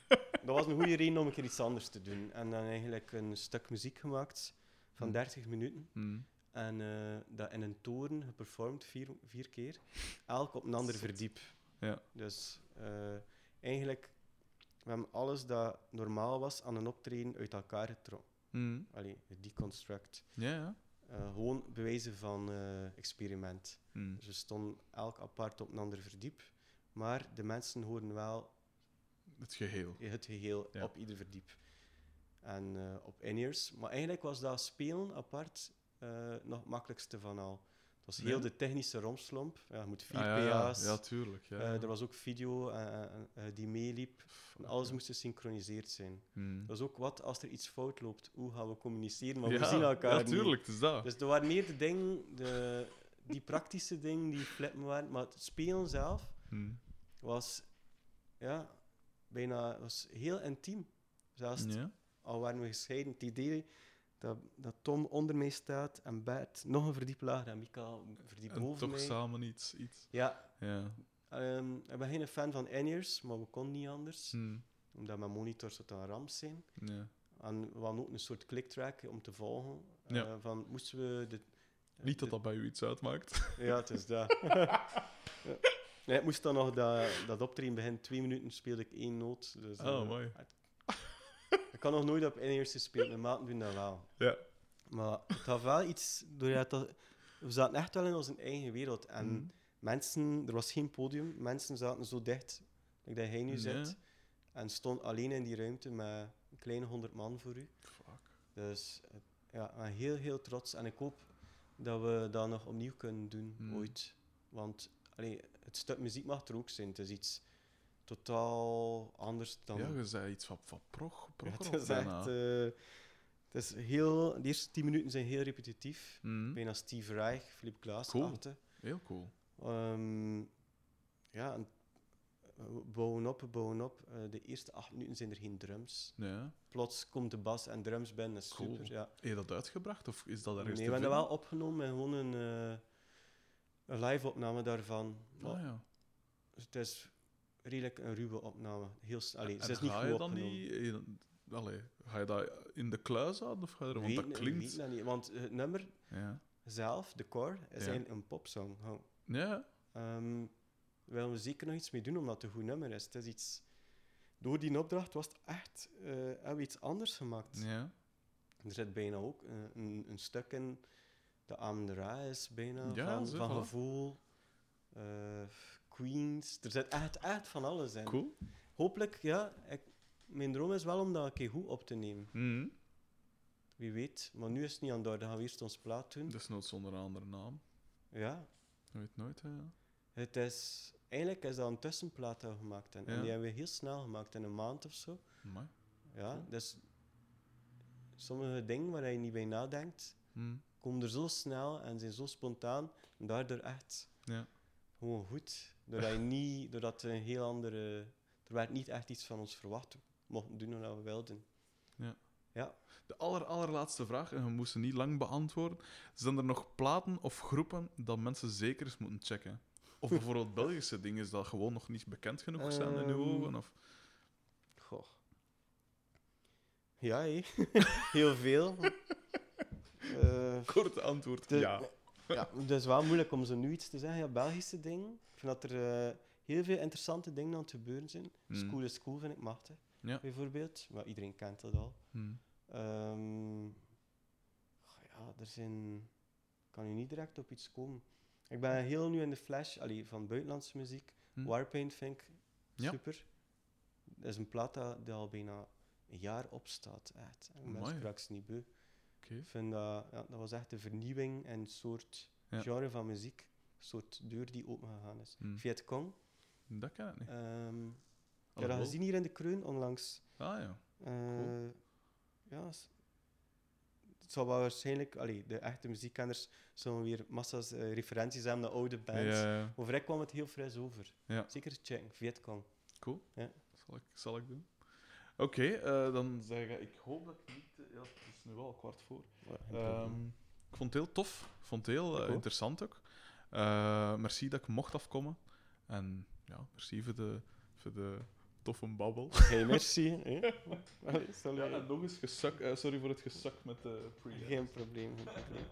dat was een goede reden om een keer iets anders te doen. En dan eigenlijk een stuk muziek gemaakt van Hmm. 30 minuten. Mhm. En eh, dat in een toren geperformed, vier, vier keer. Elk op een ander verdiep. Ja. Dus eh, eigenlijk, we hebben alles dat normaal was aan een optreden uit elkaar getrokken. Mhm. Allee, deconstruct. Ja, ja. Eh, gewoon bewijzen van eh, experiment. Dus we stonden elk apart op een ander verdiep. Maar de mensen horen wel Het geheel. het geheel Ja. op ieder verdiep. En eh, op in-ears. Maar eigenlijk was dat spelen apart nog het makkelijkste van al. Het was heel de technische romslomp. Ja, je moet vier Ah. PA's. ja, tuurlijk. Ja. Eh, er was ook video eh, eh, die meeliep. Alles moest gesynchroniseerd zijn. Mhm. Dat is ook wat als er iets fout loopt. Hoe gaan we communiceren? Maar we zien elkaar Ja, niet. tuurlijk, het is dat. Dus er waren meer de dingen, de, die praktische dingen die flippen waren. Maar het spelen zelf Mhm. was, ja, bijna was heel intiem. Zelfs al waren we gescheiden, het idee dat, dat Tom onder mij staat en Bert nog een verdiep lager en Mika een verdiep En boven toch mij. samen iets. iets. Ja, Ja. ehm, ik ben geen fan van in-ears, maar we konden niet anders. Mhm. Omdat mijn monitors tot een ramp zijn. ja. En we hadden ook een soort clicktrack om te volgen. Ja. Eh, van, moesten we de, Niet dat dat bij u iets uitmaakt. Ja, het is dat. ja. Nee, ik moest dan nog dat, dat optreden beginnen. Twee minuten speelde ik één noot. Dus, Oh, eh, mooi. Kan nog nooit op in-ears gespeeld. Mijn maten doen dat wel. Ja. Maar het had wel iets... Doordat dat, we zaten echt wel in onze eigen wereld. En Mhm. mensen... Er was geen podium. Mensen zaten zo dicht, like dat hij nu Ja. zit. En stond alleen in die ruimte met een kleine honderd man voor u. Fuck. Dus ja, ik ben heel, heel trots. En ik hoop dat we dat nog opnieuw kunnen doen, Hmm. ooit. Want allee, het stuk muziek mag er ook zijn. Het is iets totaal anders dan... Ja, je zei iets van, van prog, Ja, het is echt... eh, het is heel... De eerste tien minuten zijn heel repetitief. Mhm. Bijna Steve Reich, Philip Glass Cool. Heel cool. Ehm, ja, en bouwen op, bouwen op. Eh, de eerste acht minuten zijn er geen drums. Ja. Plots komt de bas en drums binnen, dat is Cool. super. Ja. Heb je dat uitgebracht of is dat ergens Nee, we hebben dat wel opgenomen en gewoon een, eh, een live-opname daarvan. Ah, ja. Het is redelijk een ruwe opname. Heel, allee, En ze is niet ga goed opgenomen. niet... Allee, ga je dat in de kluis houden of ga je er... Want Weet- dat weet klinkt... dat niet, want het nummer Ja. zelf, de core, is Ja. een popsong. Oh. Ja. Ehm, daar willen we zeker nog iets mee doen, omdat het een goed nummer is. Het is iets... Door die opdracht was het echt... eh, hebben we iets anders gemaakt. Ja. Er zit bijna ook eh, een, een stuk in... De Amra is bijna Ja, van, gevoel. eh, Queens. Er zit echt, echt van alles in. Cool. Hopelijk, ja. Ik, mijn droom is wel om dat een keer goed op te nemen. Mhm. Wie weet. Maar nu is het niet aan de orde. Dan gaan we eerst ons plaat doen. Desnoods zonder een andere naam. Ja. Je weet nooit, hè. Het is... Eigenlijk is dat een tussenplaat dat we gemaakt hebben. Ja. En die hebben we heel snel gemaakt, in een maand of zo. Amai. Ja, dus... Sommige dingen waar je niet bij nadenkt, Mhm. komen er zo snel en zijn zo spontaan. En daardoor echt Ja. gewoon goed. Doordat je niet... Doordat een heel andere... Er werd niet echt iets van ons verwacht. We mochten doen wat we wilden. De aller, allerlaatste vraag, en we moesten niet lang beantwoorden. Zijn er nog platen of groepen dat mensen zeker eens moeten checken? Of bijvoorbeeld Belgische dingen, dat gewoon nog niet bekend genoeg zijn in uw Ehm, ogen? Of... Goh. Ja, heel veel. Eh, Korte antwoord, de- ja. Ja, het is wel moeilijk om zo nu iets te zeggen. Ja, Belgische dingen. Ik vind dat er eh, heel veel interessante dingen aan het gebeuren zijn. Mm. School is cool, vind ik machtig. Ja. Bijvoorbeeld. Maar iedereen kent dat al. Hm. Ehm, ja, er zijn... Ik kan nu niet direct op iets komen. Ik ben heel nu in de flash allee, van buitenlandse muziek. Hm. Warpaint vind ik super. Dat is een plaat dat, die al bijna een jaar opstaat. Echt. En ze niet beu. Ik vind dat, ja, dat was echt een vernieuwing en een soort Ja. genre van muziek. Een soort deur die opengegaan is. Hm. Vietcong. Dat ken ik niet. ehm ik heb dat gezien hier in de Kreun onlangs. Ah ja. Eh, Ja, het zal wel waarschijnlijk... Allee, de echte muziekkenners zullen weer massa's eh, referenties hebben naar oude bands. Ja, ja. Over ik kwam het heel fris over. Ja. Zeker checken, Vietcong. Cool. Ja. Zal, ik, zal ik doen. Oké, eh, dan zeg ik, ik hoop dat ik niet... te- Ja, het is nu wel kwart voor. Ja. Ehm, ik vond het heel tof. Ik vond het heel eh, interessant ook. Eh, merci dat ik mocht afkomen. En ja, merci voor de, voor de toffe babbel. Hey, merci. hè. Allee, salut. Ja, en nog eens gesak, eh, sorry voor het gesak met de pre Geen probleem, geen probleem.